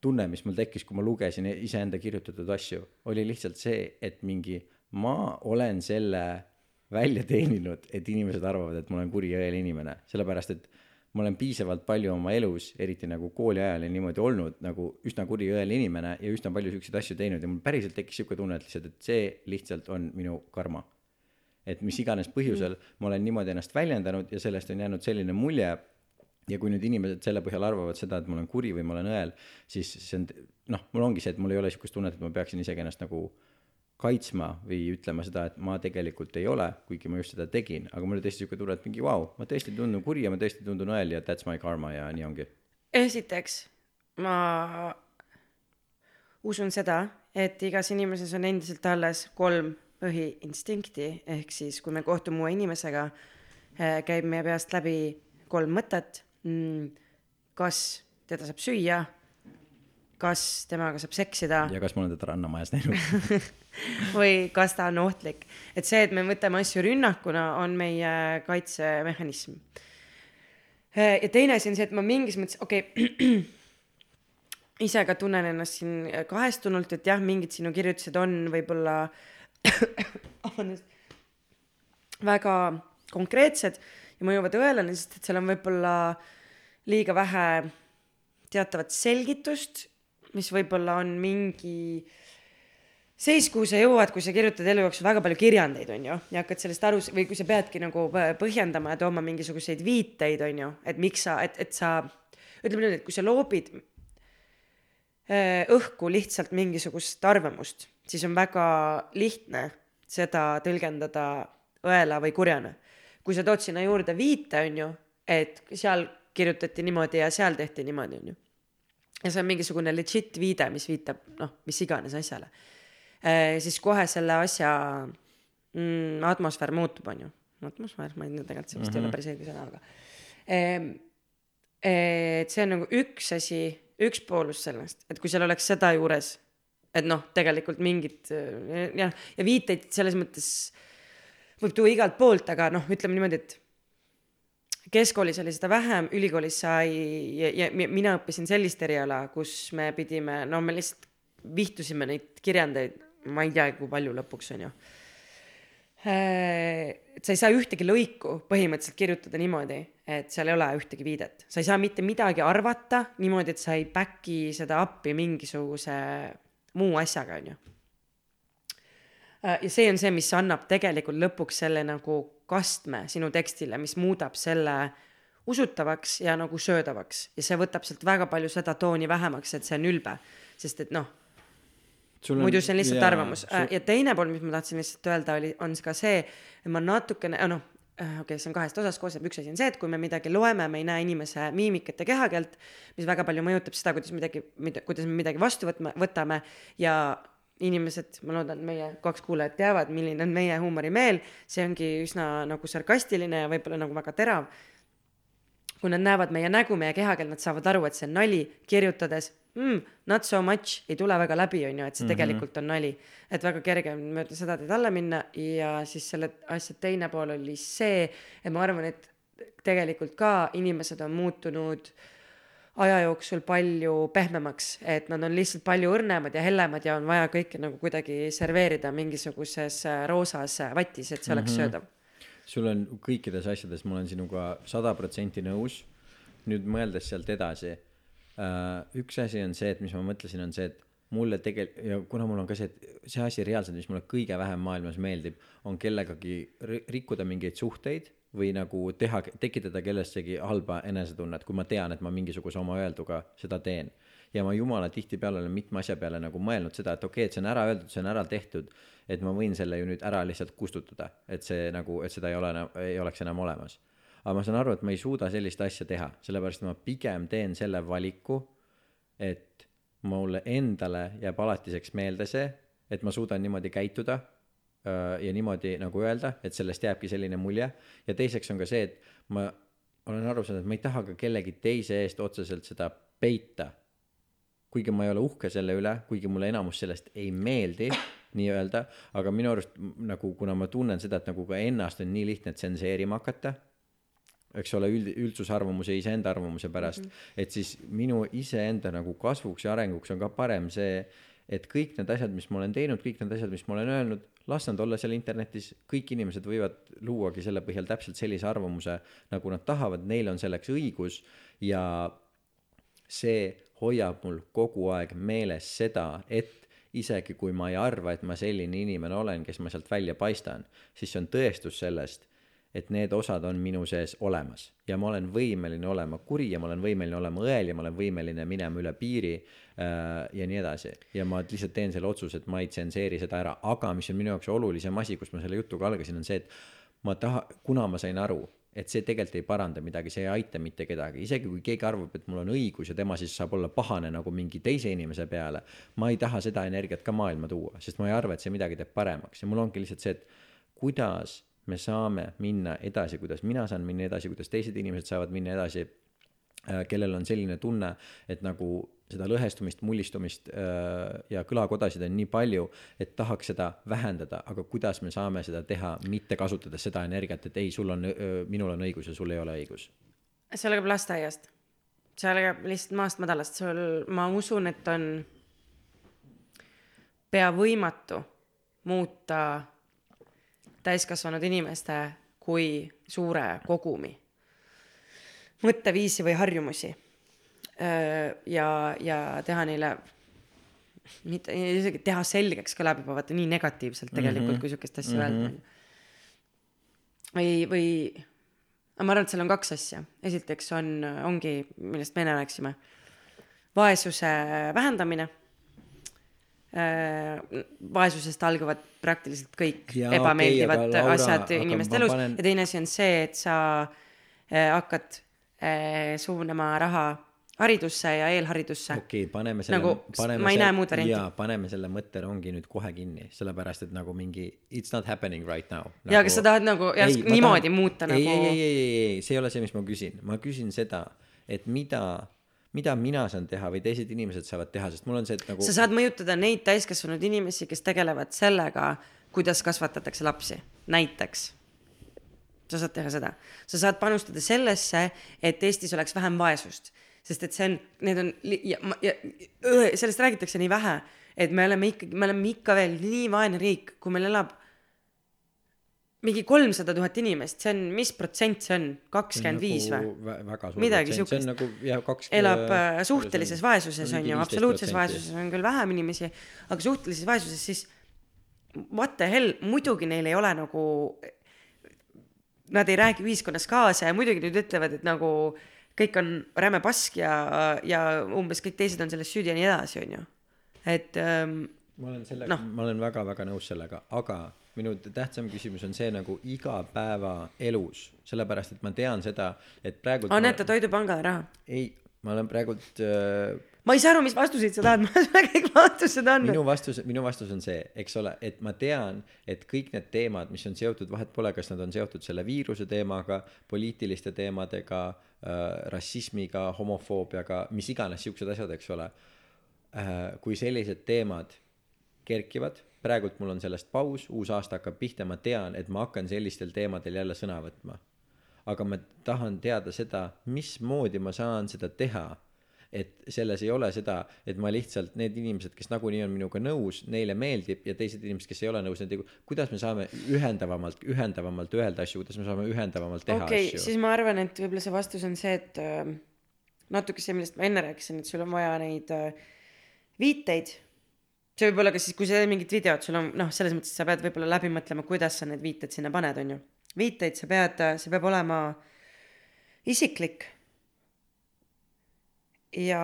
tunne, mis mul tekkis, kui ma lugesin iseenda kirjutatud asju, oli lihtsalt see, et mingi ma olen selle välja teeninud, et inimesed arvavad, et ma olen kuri õel inimene, sellepärast et ma olen piisavalt palju oma elus, eriti nagu kooli ajal ja niimoodi olnud nagu üsna kuri õel inimene ja üsna palju siukseid asju teinud ja mul päriselt tekkis siuke tunne, et lihtsalt, et see lihtsalt on minu karma. et mis iganes põhjusel mm. ma olen niimoodi ennast väljendanud ja sellest on jäänud selline mulje ja kui nüüd inimesed selle põhjal arvavad seda, et ma olen kuri või ma olen õel, siis see on noh, mul ongi see, et mul ei ole niisugust tunnet, et ma peaksin isegi ennast nagu kaitsma või ütlema seda, et ma tegelikult ei ole, kuigi ma just seda tegin, aga mul oli tõesti niisugune tunne, et mingi vau, ma tõesti tundun kuri ja ma tõesti tundun õel ja that's my karma ja nii ongi. esiteks, ma usun seda, et igas inimeses on endiselt alles kolm põhiinstinkti, ehk siis kui me kohtume uue inimesega, käib meie peast läbi kolm mõtet. kas teda saab süüa, kas temaga saab seksida ja kas ma olen teda Rannamajas näinud? [LAUGHS] või kas ta on ohtlik. et see, et me võtame asju rünnakuna, on meie kaitsemehhanism. ja teine asi on see, et ma mingis mõttes, okei okay, [CLEARS THROAT] ise ka tunnen ennast siin kahestunult, et jah, mingid sinu kirjutised on võib-olla [COUGHS] väga konkreetsed ja mõjuvad õelale, sest et seal on võib-olla liiga vähe teatavat selgitust, mis võib-olla on mingi seis, kuhu sa jõuad, kui sa kirjutad elu jooksul väga palju kirjandeid, on ju, ja hakkad sellest aru või kui sa peadki nagu põhjendama ja tooma mingisuguseid viiteid, on ju, et miks sa, et, et sa ütleme niimoodi, et kui sa loobid äh, õhku lihtsalt mingisugust arvamust, siis on väga lihtne seda tõlgendada õela või kurjana. kui sa tood sinna juurde viite, on ju, et seal kirjutati niimoodi ja seal tehti niimoodi, on ju ja see on mingisugune legit viide, mis viitab noh, mis iganes asjale äh,, siis kohe selle asja mm, atmosfäär muutub, on ju. atmosfäär, ma ei tea, tegelikult see vist mm -hmm. ei ole päris õige sõna, aga ehm, et see on nagu üks asi, üks poolus sellest, et kui seal oleks seda juures, et noh, tegelikult mingid jah, ja viiteid selles mõttes võib tuua igalt poolt, aga noh, ütleme niimoodi, et keskkoolis oli seda vähem, ülikoolis sai ja, ja mina õppisin sellist eriala, kus me pidime, no me lihtsalt vihtusime neid kirjandeid, ma ei tea, kui palju lõpuks on ju. et sa ei saa ühtegi lõiku põhimõtteliselt kirjutada niimoodi, et seal ei ole ühtegi viidet, sa ei saa mitte midagi arvata niimoodi, et sa ei back'i seda appi mingisuguse muu asjaga, on ju ja see on see, mis annab tegelikult lõpuks selle nagu kastme sinu tekstile, mis muudab selle usutavaks ja nagu söödavaks. Ja see võtab sealt väga palju seda tooni vähemaks, et see on ülbe, sest et noh, muidu see on lihtsalt jaa, arvamus. sul... ja teine pool, mis ma tahtsin lihtsalt öelda, oli, on ka see, et ma natukene, noh, okei okay,, see on kahest osast koosneb, üks asi on see, et kui me midagi loeme, me ei näe inimese miimikat ja kehakeelt, mis väga palju mõjutab seda, kuidas midagi, mida, kuidas me midagi vastu võtma, võtame. Ja inimesed, ma loodan, meie kaks kuulajat teavad, milline on meie huumorimeel, see ongi üsna nagu sarkastiline ja võib-olla nagu väga terav. kui nad näevad meie nägu, meie kehakeelt, nad saavad aru, et see on nali, kirjutades mm, not so much ei tule väga läbi, on ju, et see mm -hmm. tegelikult on nali. et väga kerge on mööda seda teed alla minna ja siis selle asja teine pool oli see, et ma arvan, et tegelikult ka inimesed on muutunud äh, aja jooksul palju pehmemaks, et nad on lihtsalt palju õrnemad ja hellemad ja on vaja kõike nagu kuidagi serveerida mingisuguses äh, roosas äh, vatis, et see oleks mm -hmm. söödav. sul on kõikides asjades, ma olen sinuga sada protsenti nõus. nüüd mõeldes sealt edasi äh,, üks asi on see, et mis ma mõtlesin, on see, et mulle tegelikult ja kuna mul on ka see, et see asi reaalselt, mis mulle kõige vähem maailmas meeldib, on kellegagi rikkuda mingeid suhteid või nagu teha, tekitada kellessegi halba enesetunnet, kui ma tean, et ma mingisuguse oma öelduga seda teen. ja ma jumala tihtipeale olen mitme asja peale nagu mõelnud seda, et okei okay,, et see on ära öeldud, see on ära tehtud, et ma võin selle ju nüüd ära lihtsalt kustutada, et see nagu, et seda ei ole enam, ei oleks enam olemas. aga ma saan aru, et ma ei suuda sellist asja teha, sellepärast ma pigem teen selle valiku, et mulle endale jääb alatiseks meelde see, et ma suudan niimoodi käituda ja niimoodi nagu öelda, et sellest jääbki selline mulje. ja teiseks on ka see, et ma olen aru saanud, et ma ei taha ka kellegi teise eest otseselt seda peita. kuigi ma ei ole uhke selle üle, kuigi mulle enamus sellest ei meeldi nii-öelda, aga minu arust nagu, kuna ma tunnen seda, et nagu ka ennast on nii lihtne tsenseerima hakata eks ole, üld, üldsusarvamuse, iseenda arvamuse pärast mm, -hmm. et siis minu iseenda nagu kasvuks ja arenguks on ka parem see, et kõik need asjad, mis ma olen teinud, kõik need asjad, mis ma olen öelnud, las nad olla seal internetis, kõik inimesed võivad luuagi selle põhjal täpselt sellise arvamuse, nagu nad tahavad, neil on selleks õigus ja see hoiab mul kogu aeg meeles seda, et isegi kui ma ei arva, et ma selline inimene olen, kes ma sealt välja paistan, siis see on tõestus sellest et need osad on minu sees olemas. Ja ma olen võimeline olema kuri ja ma olen võimeline olema õel ja ma olen võimeline minema üle piiri ja nii edasi. ja ma lihtsalt teen selle otsuse, et ma ei tsenseeri seda ära, aga mis on minu jaoks olulisem asi, kus ma selle jutuga algasin, on see, et ma taha, kuna ma sain aru, et see tegelikult ei paranda midagi, see ei aita mitte kedagi, isegi kui keegi arvab, et mul on õigus ja tema siis saab olla pahane nagu mingi teise inimese peale. ma ei taha seda energiat ka maailma tuua, sest ma ei arva, et see midagi teeb paremaks ja mul ongi lihtsalt see, et kuidas me saame minna edasi, kuidas mina saan minna edasi, kuidas teised inimesed saavad minna edasi, äh, kellel on selline tunne, et nagu seda lõhestumist, mullistumist äh, ja kõlakodasid on nii palju, et tahaks seda vähendada, aga kuidas me saame seda teha, mitte kasutades seda energiat, et ei, sul on, minul on õigus ja sul ei ole õigus. see algab lasteaiast. see algab lihtsalt maast madalast, sul, ma usun, et on pea võimatu muuta täiskasvanud inimeste kui suure kogumi mõtteviisi või harjumusi. Ja, ja teha neile, mitte isegi teha selgeks kõlab juba vaata nii negatiivselt tegelikult mm, -hmm. kui sihukest asja mm -hmm. öelda. või, või, ma arvan, et seal on kaks asja. esiteks on, ongi, millest me enne rääkisime, vaesuse vähendamine Äh, vaesusest algavad praktiliselt kõik ja, ebameeldivad okay, Laura, asjad inimeste elus panen... ja teine asi on see, et sa äh, hakkad äh, suunama raha haridusse ja eelharidusse okei okay,, paneme selle Nagu s- ma ei näe muud varianti. jaa, paneme selle mõtterongi nüüd kohe kinni, sellepärast et nagu mingi it's not happening right now nagu,. Jaa, kas sa tahad nagu järsku niimoodi muuta ei, nagu- ei, ei, ei, ei, ei, see ei ole see, mis ma küsin, ma küsin seda, et mida, mida mina saan teha või teised inimesed saavad teha, sest mul on see, et nagu sa saad mõjutada neid täiskasvanud inimesi, kes tegelevad sellega, kuidas kasvatatakse lapsi, näiteks. sa saad teha seda, sa saad panustada sellesse, et Eestis oleks vähem vaesust, sest et see on, need on ja, ja õe, sellest räägitakse nii vähe, et me oleme ikkagi, me oleme ikka veel nii vaene riik, kui meil elab mingi kolmsada tuhat inimest, see on, mis protsent see on, kakskümmend viis või? väga suur Midagi on siukest. nagu jah, kaks elab äh, suhtelises vaesuses on ju, 15%. absoluutses vaesuses on küll vähem inimesi, aga suhtelises vaesuses siis what the hell, muidugi neil ei ole nagu, nad ei räägi ühiskonnas kaasa ja muidugi nad ütlevad, et nagu kõik on räme pask ja, ja umbes kõik teised on selles süüdi ja nii edasi, on ju. et ähm, ma olen selle Noh. no., ma olen väga-väga nõus sellega, aga minu tähtsam küsimus on see nagu igapäevaelus, sellepärast et ma tean seda, et praegu anneta Toidupangale raha. ei, ma olen praegult äh, ma ei saa aru, mis vastuseid sa tahad, ma olen sulle kõik vastused andnud. minu vastus, minu vastus on see, eks ole, et ma tean, et kõik need teemad, mis on seotud, vahet pole, kas nad on seotud selle viiruse teemaga, poliitiliste teemadega äh,, rassismiga, homofoobiaga, mis iganes siuksed asjad, eks ole äh,. kui sellised teemad kerkivad, praegult mul on sellest paus, uus aasta hakkab pihta, ma tean, et ma hakkan sellistel teemadel jälle sõna võtma. aga ma tahan teada seda, mismoodi ma saan seda teha et selles ei ole seda, et ma lihtsalt need inimesed, kes nagunii on minuga nõus, neile meeldib ja teised inimesed, kes ei ole nõus, need ei, kuidas me saame ühendavamalt, ühendavamalt öelda asju, kuidas me saame ühendavamalt teha okei okay,, asju. siis ma arvan, et võib-olla see vastus on see, et äh, natuke see, millest ma enne rääkisin, et sul on vaja neid äh, viiteid. see võib olla ka siis, kui sa teed mingit videot, sul on noh, selles mõttes sa pead võib-olla läbi mõtlema, kuidas sa need viited sinna paned, on ju. viiteid sa pead, see peab olema isiklik. Ja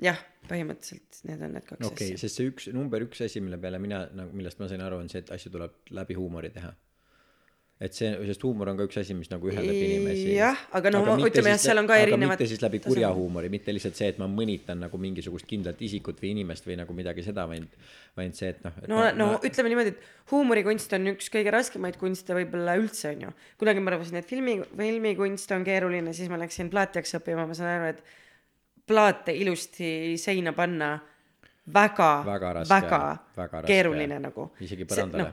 jah, põhimõtteliselt need on need kaks okei okay,, asja. sest see üks, number üks asi, mille peale mina nagu, millest ma sain aru, on see, et asju tuleb läbi huumori teha. Et see, sest huumor on ka üks asi, mis nagu ühendab inimesi. jah, aga noh, ütleme jah, seal on ka erinevad mitte siis läbi kurja huumori, mitte lihtsalt see, et ma mõnitan nagu mingisugust kindlat isikut või inimest või nagu midagi seda, vaid, vaid see, et noh. no, no ütleme niimoodi, et huumorikunst on üks kõige raskemaid kunste võib-olla üldse onju. kunagi ma arvasin, et filmi, filmikunst on keeruline, siis ma läksin plaatijaks õppima, ma saan aru, et plaate ilusti seina panna väga, Väga väga, väga raske. keeruline nagu. isegi põrandale.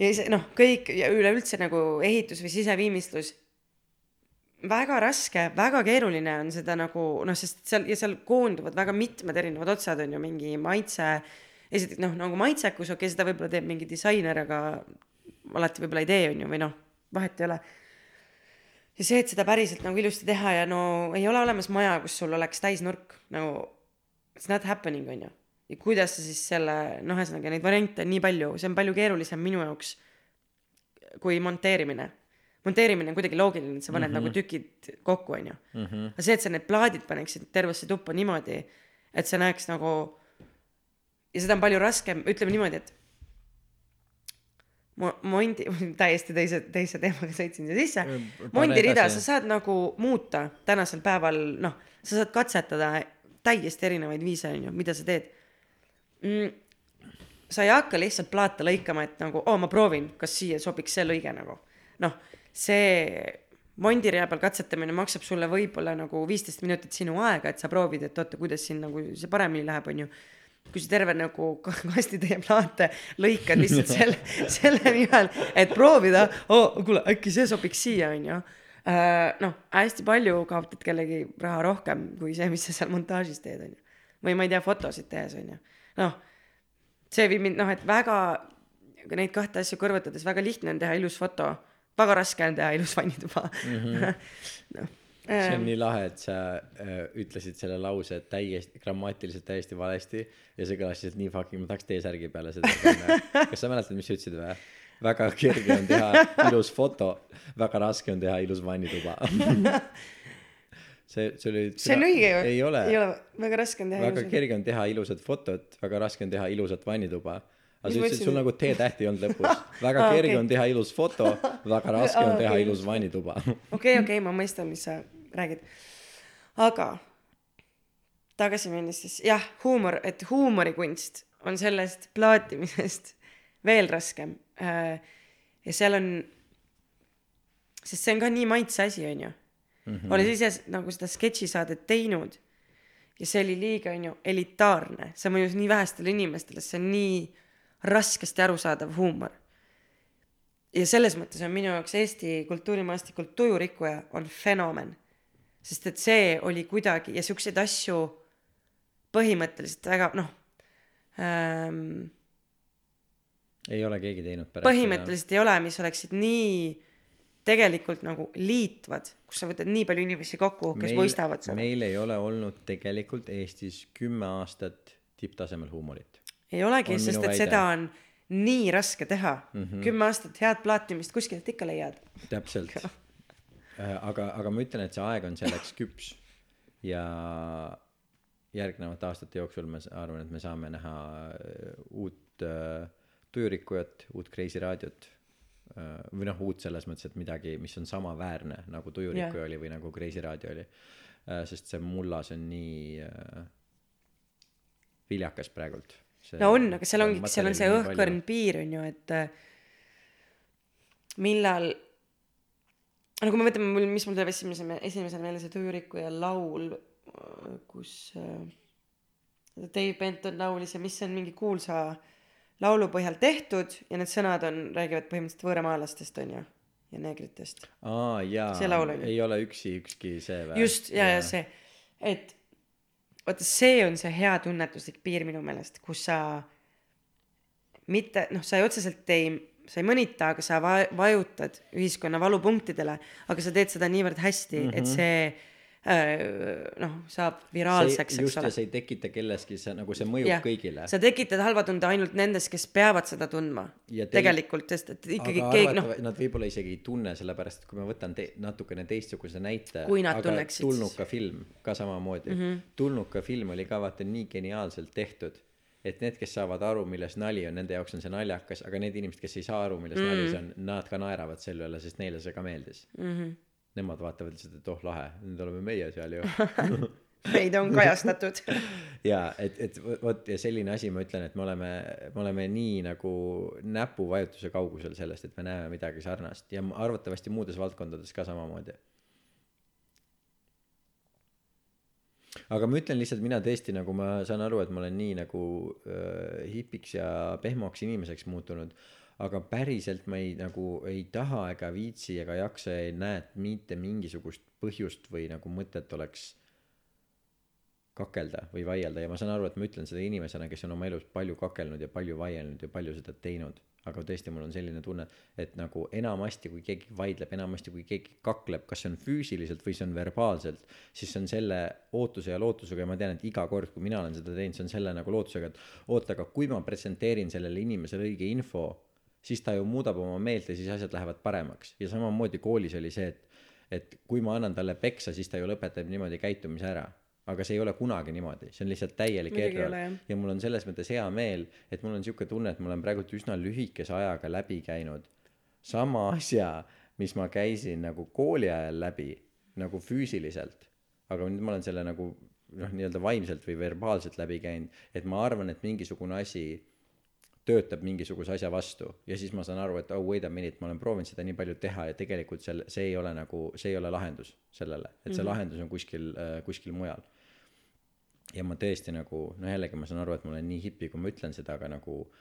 Ja see noh, kõik ja üleüldse nagu ehitus või siseviimistlus, väga raske, väga keeruline on seda nagu noh, sest seal ja seal koonduvad väga mitmed erinevad otsad on ju mingi maitse, esiteks noh, nagu maitsekus, okei okay,, seda võib-olla teeb mingi disainer, aga alati võib-olla ei tee on ju või noh, vahet ei ole. ja see, et seda päriselt nagu ilusti teha ja no ei ole olemas maja, kus sul oleks täisnurk nagu it's not happening on ju. Ja kuidas sa siis selle, noh, ühesõnaga neid variante on nii palju, see on palju keerulisem minu jaoks kui monteerimine. monteerimine on kuidagi loogiline, et sa paned mm -hmm. nagu tükid kokku, onju. aga see, et sa need plaadid paneksid tervesse tuppa niimoodi, et see näeks nagu ja seda on palju raskem, ütleme niimoodi, et mo-, Mondi, [LAUGHS] täiesti teise, teise teemaga sõitsin siia sisse pane. Mondi rida, edasi. sa saad nagu muuta tänasel päeval, noh, sa saad katsetada täiesti erinevaid viise, on ju, mida sa teed mm,. sa ei hakka lihtsalt plaate lõikama, et nagu, oo, ma proovin, kas siia sobiks see lõige nagu. noh, see Mondi rea peal katsetamine maksab sulle võib-olla nagu viisteist minutit sinu aega, et sa proovid, et oota, kuidas siin nagu see paremini läheb, on ju kui sa terve nagu [LAUGHS] kastitäie plaate lõikad lihtsalt [LAUGHS] selle, selle nimel, et proovida oh,, kuule äkki see sobiks siia, onju. noh, hästi palju kaotad kellegi raha rohkem kui see, mis sa seal montaažis teed, onju. või ma ei tea, fotosid tehes, onju. noh, see viib mind, noh, et väga, neid kahte asja kõrvutades väga lihtne on teha ilus foto, väga raske on teha ilus vannituba mm. -hmm. noh see on nii lahe, et sa äh, ütlesid selle lause täiesti grammatiliselt täiesti valesti ja see kõlas lihtsalt nii fucking, ma tahaks T-särgi peale seda panna. kas sa mäletad, mis sa ütlesid või? väga kerge on teha [LAUGHS] ilus foto, väga raske on teha ilus vannituba. [LAUGHS] see, see oli. see on õige ju. ei ole ei ole, väga raske on teha väga ilus kerge on teha ilusat fotot, väga raske on teha ilusat vannituba. aga sa ütlesid, sul nagu T-tähti ei olnud lõpus. [LAUGHS] väga Aa, kerge okei. on teha ilus foto, väga raske Aa, on teha okei. ilus vannituba. [LAUGHS] okei, okei, ma mõistan, mis sa räägid. aga tagasi minnes siis jah, huumor, et huumorikunst on sellest plaatimisest [LAUGHS] veel raskem. ja seal on, sest see on ka nii maitse asi, onju. olles ise nagu seda sketšisaadet teinud ja see oli liiga, onju, elitaarne, see mõjus nii vähestele inimestele, see on nii raskesti arusaadav huumor ja selles mõttes on minu jaoks Eesti kultuurimaastikul tujurikkuja on fenomen. sest et see oli kuidagi ja siukseid asju põhimõtteliselt väga noh ähm,, ei ole keegi teinud pärast põhimõtteliselt ei ole, mis oleksid nii tegelikult nagu liitvad, kus sa võtad nii palju inimesi kokku, kes meil, mõistavad seda. meil ei ole olnud tegelikult Eestis kümme aastat tipptasemel huumorit. ei olegi, sest et väide. seda on nii raske teha mm. -hmm. kümme aastat head plaatimist kuskilt ikka leiad. täpselt. [LAUGHS] aga, aga ma ütlen, et see aeg on selleks küps ja järgnevate aastate jooksul ma arvan, et me saame näha äh, uut äh, tujurikkujat, uut Kreisi raadiot äh, või noh, uut selles mõttes, et midagi, mis on samaväärne nagu tujurikkuja Jah. oli või nagu Kreisi raadio oli äh,. sest see mullas on nii äh, viljakas praegult. no on, aga seal ongi, seal on see õhkõrn piir on ju, et äh, millal, no kui me võtame mul, mis mul tuleb esimese, esimesena meelde see Tujurikkuja laul, kus äh, Dave Benton laulis ja mis on mingi kuulsa laulu põhjal tehtud ja need sõnad on, räägivad põhimõtteliselt võõramaalastest on ju ja neegritest. aa jaa. See ei ole üksi ükski see või just ja, ja see, et vaata, see on see hea tunnetuslik piir minu meelest, kus sa mitte noh, sa ei otseselt ei, sa ei mõnita, aga sa va- vajutad ühiskonna valupunktidele, aga sa teed seda niivõrd hästi mm, -hmm. et see äh, noh, saab viraalseks, eks ole. see ei tekita kelleski see nagu see mõjub Jah. kõigile sa tekitad halva tunde ainult nendes, kes peavad seda tundma Ja teil- tegelikult, sest et ikkagi aga keegi noh, nad võib-olla isegi ei tunne sellepärast et kui ma võtan te- natukene teistsuguse näite Kui nad tunneksid, tulnuka film ka samamoodi mm Mhm. -hmm. tulnuka film oli ka vaata nii geniaalselt tehtud et need kes saavad aru milles nali on nende jaoks on see naljakas aga need inimesed kes ei saa aru milles mm -hmm. nali see on nad ka naeravad selle üle sest neile see ka meeldis mm Mhm. -hmm. Nemad vaatavad lihtsalt et oh lahe nüüd oleme meie seal ju. [LAUGHS] Meid on kajastatud. [LAUGHS] Jaa et et vot ja selline asi ma ütlen et me oleme me oleme nii nagu näpuvajutuse kaugusel sellest et me näeme midagi sarnast. Ja arvatavasti muudes valdkondades ka samamoodi. Aga ma ütlen lihtsalt mina tõesti nagu ma saan aru et ma olen nii nagu äh, hipiks ja pehmoks inimeseks muutunud aga päriselt ma ei nagu ei taha ega viitsi ega jaksa ei näe et mitte mingisugust põhjust või nagu mõtet oleks kakelda või vaielda. Ja ma saan aru et ma ütlen seda inimesena kes on oma elus palju kakelnud ja palju vaielnud ja palju seda teinud. Aga tõesti mul on selline tunne et nagu enamasti kui keegi vaidleb enamasti kui keegi kakleb kas see on füüsiliselt või see on verbaalselt siis see on selle ootuse ja lootusega. Ja ma tean et iga kord kui mina olen seda teinud see on selle nagu lootusega et oota aga kui ma presenteerin sellele inimesele õige info siis ta ju muudab oma meelt ja siis asjad lähevad paremaks. Ja samamoodi koolis oli see et et kui ma annan talle peksa siis ta ju lõpetab niimoodi käitumise ära. Aga see ei ole kunagi niimoodi. See on lihtsalt täielik error ja mul on selles mõttes hea meel et mul on siuke tunne et ma olen praegult üsna lühikese ajaga läbi käinud. Sama asja mis ma käisin nagu kooli ajal läbi nagu füüsiliselt. Aga nüüd ma olen selle nagu noh nii-öelda vaimselt või verbaalselt läbi käinud et ma arvan et mingisugune asi töötab mingisuguse asja vastu. Ja siis ma saan aru et oh wait a minute ma olen proovinud seda nii palju teha ja tegelikult seal see ei ole nagu see ei ole lahendus sellele. Et see mm -hmm. lahendus on kuskil äh, kuskil mujal. Ja ma tõesti nagu no jällegi ma saan aru et ma olen nii hipi kui ma ütlen seda aga nagu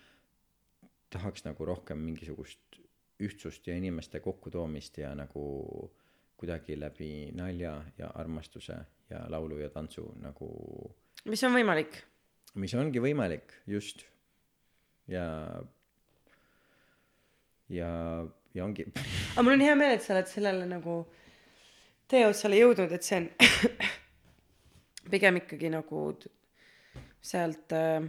tahaks nagu rohkem mingisugust ühtsust ja inimeste kokkutoomist ja nagu kuidagi läbi nalja ja armastuse ja laulu ja tantsu nagu mis on võimalik? Mis ongi võimalik just ja ja ja ongi [LAUGHS] aga mul on hea meel, et sa oled sellele nagu tee otsale jõudnud, et see on [LAUGHS] pigem ikkagi nagu sealt äh,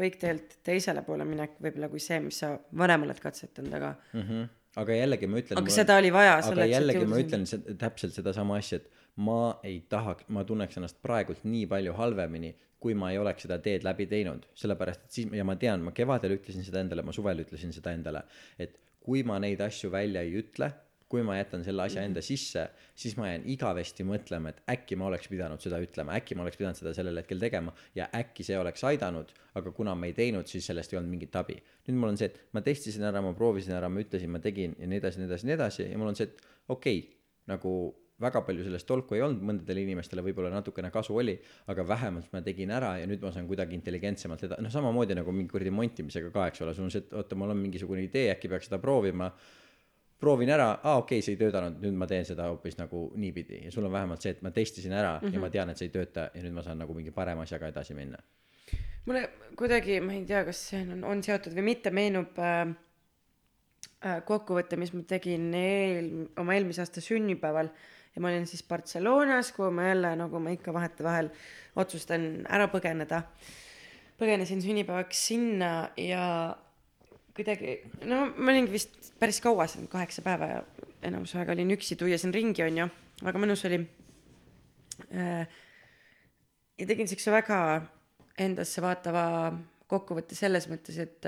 põikteelt teisele poole minek võib-olla kui see, mis sa varem oled katsetanud, aga mm. -hmm. aga jällegi ma ütlen. aga seda oli vaja aga jällegi ma ütlen seda, täpselt sedasama asja, et ma ei tahaks ma tunneks ennast praegult nii palju halvemini kui ma ei oleks seda teed läbi teinud sellepärast et siis ja ma tean ma kevadel ütlesin seda endale ma suvel ütlesin seda endale et kui ma neid asju välja ei ütle kui ma jätan selle asja enda sisse, siis ma jään igavesti mõtlema, et äkki ma oleks pidanud seda ütlema, äkki ma oleks pidanud seda sellel hetkel tegema ja äkki see oleks aidanud, aga kuna ma ei teinud, siis sellest ei olnud mingit abi. nüüd mul on see, et ma testisin ära, ma proovisin ära, ma ütlesin, ma tegin ja nii edasi, nii edasi, nii edasi ja mul on see, et okei okay,, nagu väga palju sellest tolku ei olnud, mõndadele inimestele võib-olla natukene kasu oli, aga vähemalt ma tegin ära ja nüüd ma saan kuidagi intelligentsemalt eda-, noh, samamoodi nagu mingi kuradi montimisega ka, eks ole, sul on see, et oota, mul on mingisugune idee, äkki peaks seda proovima proovin ära, aa okei okay,, see ei töötanud, nüüd ma teen seda hoopis nagu niipidi ja sul on vähemalt see, et ma testisin ära mm -hmm. ja ma mhm. tean, et see ei tööta ja nüüd ma saan nagu mingi parema asjaga edasi minna. mulle kuidagi, ma ei tea, kas see on, on seotud või mitte, meenub äh, äh, kokkuvõte, mis ma tegin eel, oma eelmise aasta sünnipäeval ja ma olin siis Barcelonas, kuhu ma jälle, nagu ma ikka vahetevahel otsustan ära põgeneda. põgenesin sünnipäevaks sinna ja kuidagi, no ma olingi vist päris kaua seal, kaheksa päeva ja enamus aega olin üksi, tuiasin ringi, onju, väga mõnus oli. Äh, ja tegin siukse väga endasse vaatava kokkuvõtte selles mõttes, et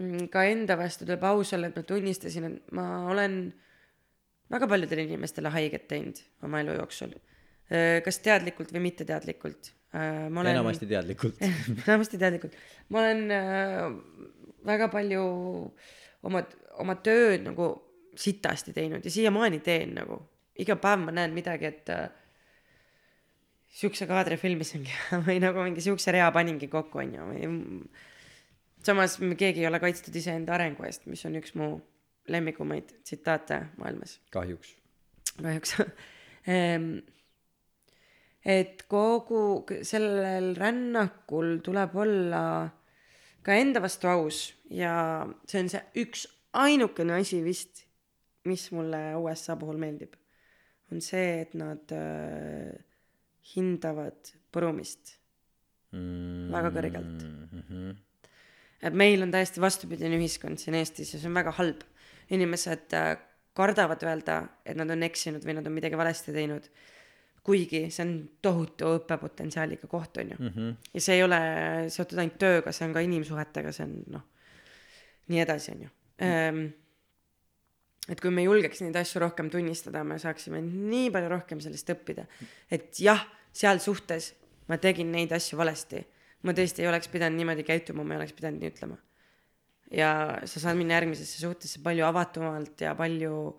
mm, ka enda vastu tuleb aus olla, et ma tunnistasin, et ma olen väga paljudele inimestele haiget teinud oma elu jooksul. Kas teadlikult või mitteteadlikult äh,. Olen... enamasti teadlikult [LAUGHS] enamasti teadlikult. ma olen väga palju oma, oma tööd nagu sitasti teinud ja siiamaani teen nagu. iga päev ma näen midagi, et äh, siukse kaadri filmisingi [LAUGHS] või nagu mingi siukse rea paningi kokku, onju, või samas keegi ei ole kaitstud iseenda arengu eest, mis on üks mu lemmikumaid tsitaate maailmas. kahjuks. kahjuks [LAUGHS] ehm, et kogu sellel rännakul tuleb olla ka enda vastu aus ja see on see üks ainukene asi vist, mis mulle USA puhul meeldib, on see, et nad äh, hindavad põrumist mm, väga kõrgelt mm. -hmm. et meil on täiesti vastupidine ühiskond siin Eestis ja see on väga halb. Inimesed äh, kardavad öelda, et nad on eksinud või nad on midagi valesti teinud kuigi see on tohutu õppepotentsiaaliga koht, on ju mm. -hmm. ja see ei ole seotud ainult tööga, see on ka inimsuhetega, see on noh, nii edasi, on ju ehm,. et kui me julgeks neid asju rohkem tunnistada, me saaksime nii palju rohkem sellest õppida. et jah, seal suhtes ma tegin neid asju valesti. ma tõesti ei oleks pidanud niimoodi käituma, ma ei oleks pidanud nii ütlema. Ja sa saad minna järgmisesse suhtesse palju avatumalt ja palju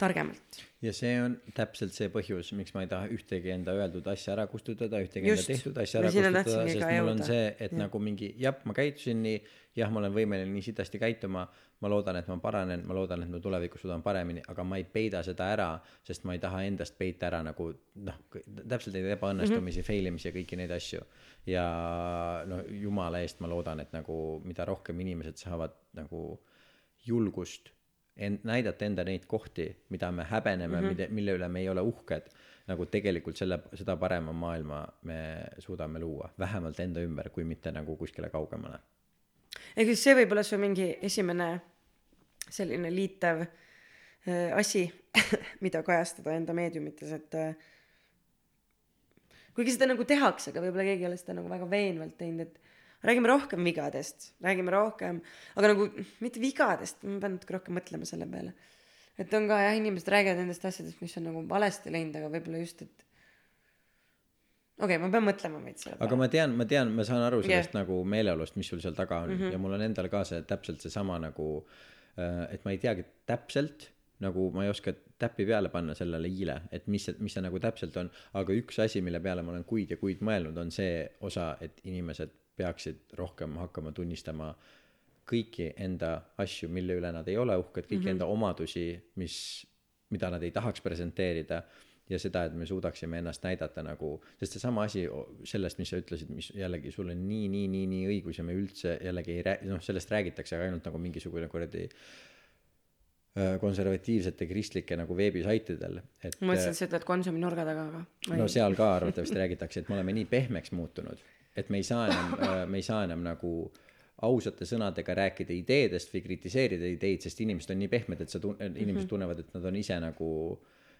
targemalt ja see on täpselt see põhjus, miks ma ei taha ühtegi enda öeldud asja ära kustutada, ühtegi Just. enda tehtud asja ära kustutada, sest mul jõuda. on see, et ja. nagu mingi jah, ma käitusin nii, jah, ma olen võimeline nii sitasti käituma, ma loodan, et ma paranen, ma loodan, et ma tulevikus suudan paremini, aga ma ei peida seda ära, sest ma ei taha endast peita ära nagu noh, täpselt neid ebaõnnestumisi mm, -hmm. fail imisi ja kõiki neid asju. ja no jumala eest ma loodan, et nagu mida rohkem inimesed saavad nagu julgust end, näidata enda neid kohti, mida me häbeneme mm, -hmm. mille, mille üle me ei ole uhked, nagu tegelikult selle, seda parema maailma me suudame luua, vähemalt enda ümber, kui mitte nagu kuskile kaugemale. ehk siis see võib olla su mingi esimene selline liitev äh, asi [LAUGHS] mida kajastada enda meediumites, et äh, kuigi seda nagu tehakse, aga võib-olla keegi ei ole seda nagu väga veenvalt teinud, et räägime rohkem vigadest, räägime rohkem, aga nagu mitte vigadest, ma pean natuke rohkem mõtlema selle peale. et on ka jah, inimesed räägivad nendest asjadest, mis on nagu valesti läinud, aga võib-olla just, et okei okay,, ma pean mõtlema veits selle peale. aga ma tean, ma tean, ma saan aru sellest yeah. nagu meeleolust, mis sul seal taga on mm -hmm. ja mul on endal ka see täpselt seesama nagu, äh, et ma ei teagi täpselt nagu ma ei oska täppi peale panna sellele i-le, et mis see, mis see nagu täpselt on, aga üks asi, mille peale ma olen kuid ja kuid mõelnud, on see osa, et inimesed peaksid rohkem hakkama tunnistama kõiki enda asju, mille üle nad ei ole uhked, kõiki mm -hmm. enda omadusi, mis, mida nad ei tahaks presenteerida ja seda, et me suudaksime ennast näidata nagu, sest seesama asi sellest, mis sa ütlesid, mis jällegi sul on nii, nii, nii, nii õigus ja me üldse jällegi ei räägi, noh, sellest räägitakse, aga ainult nagu mingisugune kuradi äh, konservatiivsete kristlike nagu veebisaitidel, et. ma mõtlesin, et sa ütled Konsumi nurga taga, aga. no seal ka [LAUGHS] arvatavasti räägitakse, et me oleme nii pehmeks muutunud et me ei saa enam [LAUGHS] äh, me ei saa enam nagu ausate sõnadega rääkida ideedest või kritiseerida ideid, sest inimesed on nii pehmed, et sa tun-, inimesed mm -hmm. tunnevad, et nad on ise nagu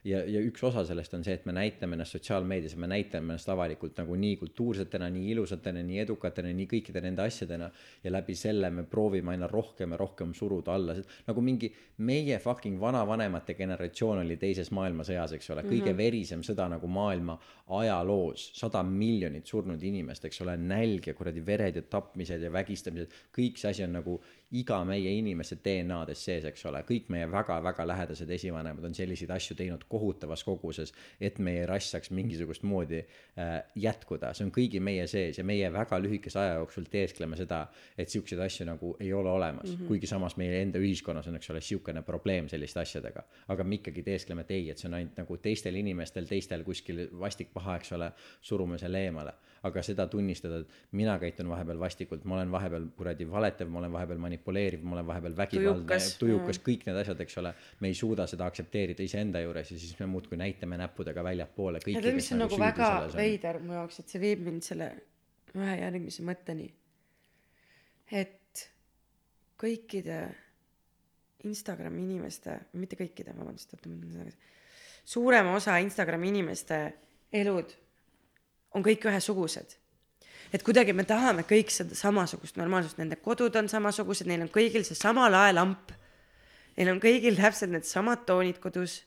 ja, ja üks osa sellest on see, et me näitame ennast sotsiaalmeedias, me näitame ennast avalikult nagu nii kultuursetena, nii ilusatena, nii edukatena, nii kõikide nende asjadena. Ja läbi selle me proovime aina rohkem ja rohkem suruda alla, nagu mingi meie fucking vanavanemate generatsioon oli teises maailmasõjas, eks ole, kõige verisem sõda nagu maailma ajaloos, sada miljonit surnud inimest, eks ole, nälg ja kuradi vered ja tapmised ja vägistamised, kõik see asi on nagu iga meie inimese DNA-des sees, eks ole, kõik meie väga-väga lähedased esivanemad on selliseid asju teinud kohutavas koguses, et meie rass saaks mingisugust moodi äh, jätkuda, see on kõigi meie sees ja meie väga lühikese aja jooksul teeskleme seda, et siukseid asju nagu ei ole olemas mm, -hmm. kuigi samas meie enda ühiskonnas on, eks ole, siukene probleem selliste asjadega. aga me ikkagi teeskleme, et ei, et see on ainult nagu teistel inimestel, teistel kuskil vastik paha, eks ole, surume selle eemale. Aga seda tunnistada, et mina käitun vahepeal vastikult, ma olen vahepeal kuradi valetav, ma olen vahepeal manipuleeriv, ma olen vahepeal vägivaldne, Tujukas, tujukas, kõik need asjad, eks ole, me ei suuda seda aktsepteerida iseenda juures ja siis me muudkui näitame näppudega väljapoole kõiki, tead, mis on nagu väga veider mu jaoks, et see viib mind selle ühe järgmise mõtteni. et kõikide Instagrami inimeste, mitte kõikide, vabandust, oota, ma mõtlen seda, suurema osa Instagrami inimeste elud on kõik ühesugused. et kuidagi me tahame kõik seda samasugust normaalsust, nende kodud on samasugused, neil on kõigil seesama laelamp. Neil on kõigil täpselt needsamad toonid kodus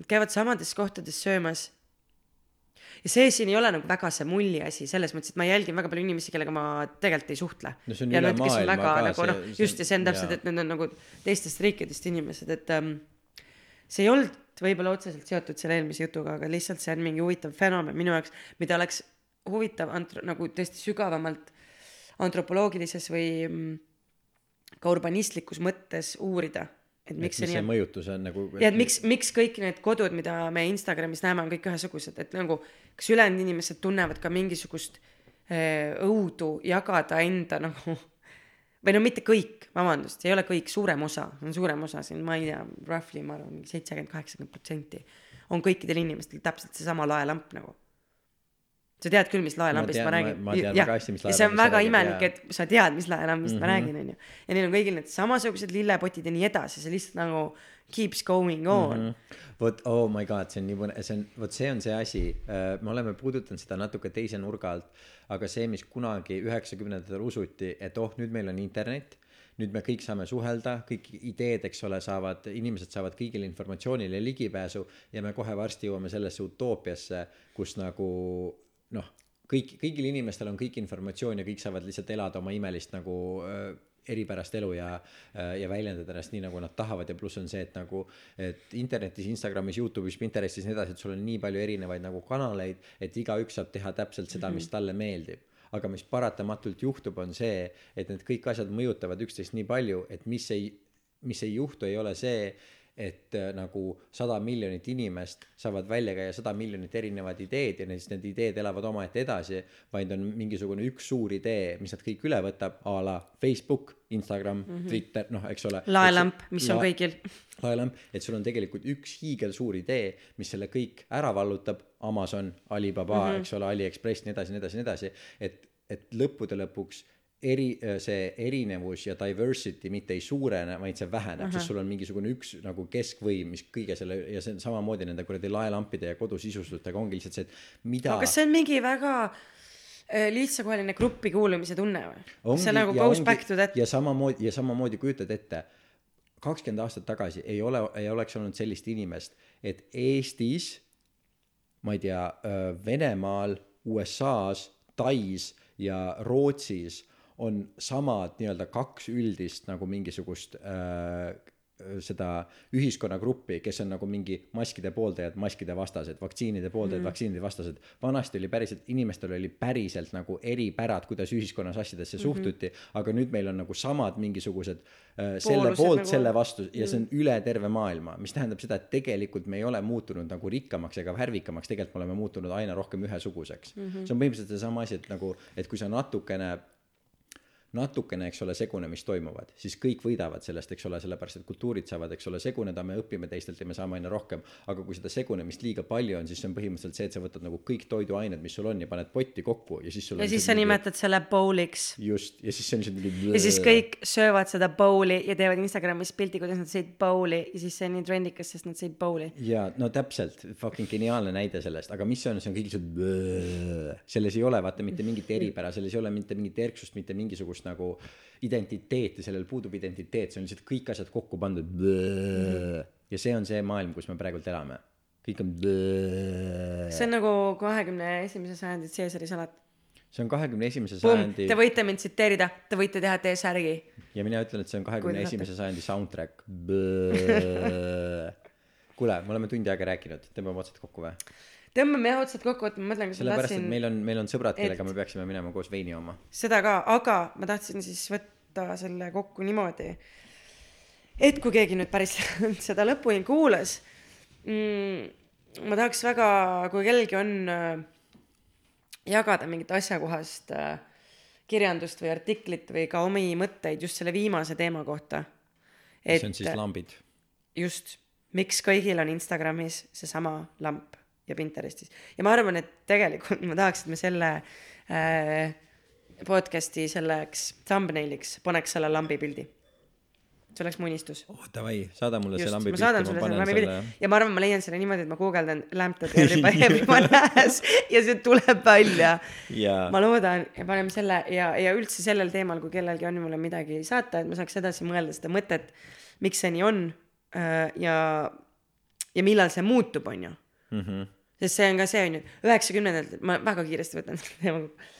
Nad käivad samades kohtades söömas. ja see siin ei ole nagu väga see mulli asi, selles mõttes, et ma jälgin väga palju inimesi, kellega ma tegelikult ei suhtle. No ja need, kes on väga ka, nagu noh, just ja see on täpselt, et need on nagu teistest riikidest inimesed, et ähm, see ei olnud võib-olla otseselt seotud selle eelmise jutuga, aga lihtsalt see on mingi huvitav fenomen minu jaoks, mida oleks huvitav antro-, nagu tõesti sügavamalt antropoloogilises või mm, ka urbanistlikus mõttes uurida. et miks miks see see nii on. mõjutus on nagu ja et miks, miks kõik need kodud, mida me Instagramis näeme, on kõik ühesugused, et nagu kas ülejäänud inimesed tunnevad ka mingisugust äh, õudu jagada enda nagu või no mitte kõik, vabandust, ei ole kõik, suurem osa, on suurem osa siin, ma ei tea, roughly ma arvan, mingi seitsekümmend, kaheksakümmend protsenti on kõikidel inimestel täpselt seesama laelamp nagu. sa tead küll, mis laelampist tean- ma, ma- räägin. ma tean väga hästi, mis ja see on väga imelik, et sa tead, mis laelampist mm -hmm. ma Mhm. räägin, onju. ja neil on kõigil need samasugused lillepotid ja nii edasi, see lihtsalt nagu keeps going on mm. -hmm. vot oh my god, see on nii põnev, see on, vot see on see asi, me oleme puudutanud seda natuke teise nurga alt, aga see, mis kunagi üheksakümnendatel usuti, et oh, nüüd meil on internet, nüüd me kõik saame suhelda, kõik ideed, eks ole, saavad, inimesed saavad kõigile informatsioonile ligipääsu ja me kohe varsti jõuame sellesse utoopiasse, kus nagu noh, kõik, kõigil inimestel on kõik informatsioon ja kõik saavad lihtsalt elada oma imelist nagu äh, eripärast elu ja, ja väljendada ennast nii, nagu nad tahavad ja pluss on see, et nagu, et internetis, Instagramis, Youtube'is, Pinterestis ja nii edasi, et sul on nii palju erinevaid nagu kanaleid, et igaüks saab teha täpselt seda, mis talle meeldib. aga mis paratamatult juhtub, on see, et need kõik asjad mõjutavad üksteist nii palju, et mis ei, mis ei juhtu, ei ole see, et äh, nagu sada miljonit inimest saavad välja käia sada miljonit erinevat ideed ja siis need ideed elavad omaette edasi, vaid on mingisugune üks suur idee, mis nad kõik üle võtab, a la Facebook, Instagram mm, -hmm. Twitter, noh, eks ole. laelamp, mis on kõigil. laelamp, et sul on tegelikult üks hiigelsuur idee, mis selle kõik ära vallutab, Amazon, Alibaba mm, -hmm. eks ole, Aliekspress, nii edasi, nii edasi, nii edasi, et, et lõppude lõpuks eri, see erinevus ja diversity mitte ei suurene, vaid see väheneb uh, -huh. sest sul on mingisugune üks nagu keskvõim, mis kõige selle ja see on samamoodi nende kuradi laelampide ja kodusisustustega ongi lihtsalt see, et mida aga kas see on mingi väga äh, lihtsakoeline gruppi kuulumise tunne või? See nagu goes ongi- back to that. ja samamoodi ja samamoodi kujutad ette kakskümmend aastat tagasi ei ole ei oleks olnud sellist inimest et Eestis ma ei tea Venemaal USA-s Tais ja Rootsis on samad nii-öelda kaks üldist nagu mingisugust äh, seda ühiskonnagruppi, kes on nagu mingi maskide pooldajad, maskide vastased, vaktsiinide pooldajad mm., vaktsiinide vastased. vanasti oli päriselt, inimestel oli päriselt nagu eripärad, kuidas ühiskonnas asjadesse mm -hmm. suhtuti, aga nüüd meil on nagu samad mingisugused äh, selle Poolused poolt nagu- nagu..., selle vastu ja see on üle terve maailma, mis tähendab seda, et tegelikult me ei ole muutunud nagu rikkamaks ega värvikamaks, tegelikult me oleme muutunud aina rohkem ühesuguseks mm. -hmm. see on põhimõtteliselt seesama asi, et nagu, et kui sa natukene natukene, eks ole, segunemist toimuvad, siis kõik võidavad sellest, eks ole, sellepärast et kultuurid saavad, eks ole, seguneda, me õpime teistelt ja me saame aina rohkem. aga kui seda segunemist liiga palju on, siis see on põhimõtteliselt see, et sa võtad nagu kõik toiduained, mis sul on ja paned potti kokku ja siis sul ja siis sa mingi- nimetad selle bowl'iks. Just, ja siis see on lihtsalt mingi ja siis kõik söövad seda bowl'i ja teevad Instagramis pildi, kuidas nad sõid bowl'i ja siis see on nii trendikas, sest nad sõid bowl'i. ja no täpselt, fucking geniaalne näide sellest, aga mis see on, see on kõik lihtsalt, selles ei ole vaata mitte mingit eripära, selles ei ole mitte mingit erksust, mitte mingisugust nagu identiteeti, sellel puudub identiteet, see on lihtsalt kõik asjad kokku pandud. ja see on see maailm, kus me praegult elame. kõik on. see on nagu kahekümne esimese sajandi Caesari salat. see on kahekümne esimese sajandi te võite mind tsiteerida, te võite teha T-särgi. ja mina ütlen, et see on kahekümne esimese sajandi soundtrack. [LAUGHS] kuule, me oleme tund aega rääkinud, tõmbame otsad kokku või? Tõmbame jah otsad kokku, et ma mõtlen, kas ma sellepärast, et tahtsin meil on, meil on sõbrad, kellega et- me peaksime minema koos veini jooma. seda ka, aga ma tahtsin siis võtta selle kokku niimoodi, et kui keegi nüüd päris [LAUGHS] seda lõpuni kuulas mm,, ma tahaks väga, kui kellelgi on äh, jagada mingit asjakohast äh, kirjandust või artiklit või ka omi mõtteid just selle viimase teema kohta. see on siis lambid. just, miks kõigil on Instagramis seesama lamp ja Pinterestis ja ma arvan, et tegelikult ma tahaks, et me selle äh, podcast'i selleks thumbnailiks paneks selle lambi pildi. see oleks mu unistus. oh davai, saada mulle see just, lambi ma pilt ma selle panen lambi selle pildi ja ma arvan, ma leian selle niimoodi, et ma guugeldan lamp that everybody everyone has ja see tuleb välja. ja ma loodan ja paneme selle ja, ja üldse sellel teemal, kui kellelgi on mulle midagi saata, et ma saaks edasi mõelda seda mõtet, miks see nii on äh, ja, ja millal see muutub, onju. mm -hmm. Sest see on ka see onju, üheksakümnendatel, ma väga kiiresti võtan selle teema kokku.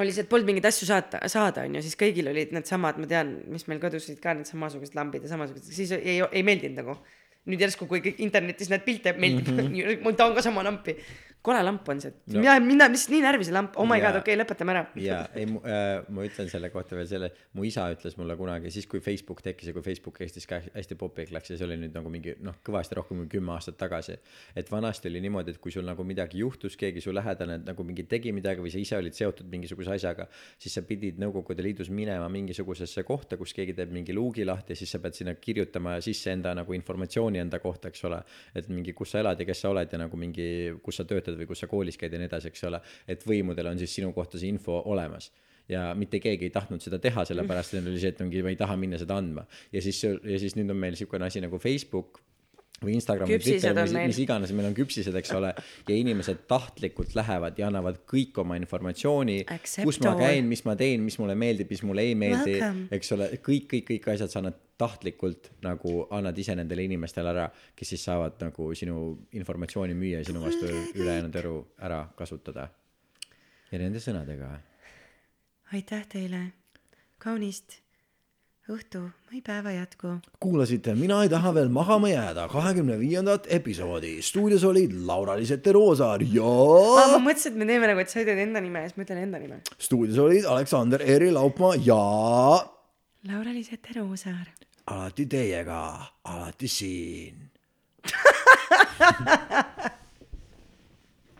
oli see, et polnud mingeid asju saata, saada onju, siis kõigil olid needsamad, ma tean, mis meil kodus olid ka need samasugused lambid ja samasugused, siis ei, ei meeldinud nagu. nüüd järsku, kui internetis näed pilte, meeldib mm, -hmm. ma tahan ka sama lampi. Kole lamp on see, No. mina, mina, mis nii närvi see lamp, oh my Jaa. god, okei okay,, lõpetame ära. ja ei äh, ma ütlen selle kohta veel selle mu isa ütles mulle kunagi siis kui Facebook tekkis ja kui Facebook Eestis ka hästi popiks läks ja see oli nüüd nagu mingi noh kõvasti rohkem kui kümme aastat tagasi et vanasti oli niimoodi et kui sul nagu midagi juhtus keegi su lähedane nagu mingi tegi midagi või sa ise olid seotud mingisuguse asjaga siis sa pidid Nõukogude Liidus minema mingisugusesse kohta kus keegi teeb mingi luugi lahti ja siis sa pead sinna kirjutama sisse enda nagu informatsiooni enda kohta eks ole et mingi kus sa elad ja kes sa oled ja nagu mingi kus sa töötad või kus sa koolis käid ja nii edasi eks ole et võimudel on siis sinu kohta see info olemas ja mitte keegi ei tahtnud seda teha, sellepärast et oli see, et mingi ma ei taha minna seda andma. ja siis, ja siis nüüd on meil niisugune asi nagu Facebook või Instagram või Twitter, on mis, meil. mis iganes, meil on küpsised, eks ole, ja inimesed tahtlikult lähevad ja annavad kõik oma informatsiooni, kus ma käin, mis ma teen, mis mulle meeldib, mis mulle ei meeldi eks ole, kõik, kõik, kõik asjad sa annad tahtlikult nagu annad ise nendele inimestele ära, kes siis saavad nagu sinu informatsiooni müüa ja sinu vastu ülejäänud elu ära kasutada. ja nende sõnadega. Aitäh teile, kaunist õhtu või päeva jätku. kuulasite Mina ei taha veel magama jääda kahekümne viiendat episoodi. stuudios olid Laura-Liisette Roosaar ja aa, ma mõtlesin, et me teeme nagu, et sa ütled enda nime ja siis ma ütlen enda nime. stuudios olid Aleksander Eri Laupmaa ja Laura-Liis Ette Roosaar. alati teiega, alati siin. [LAUGHS]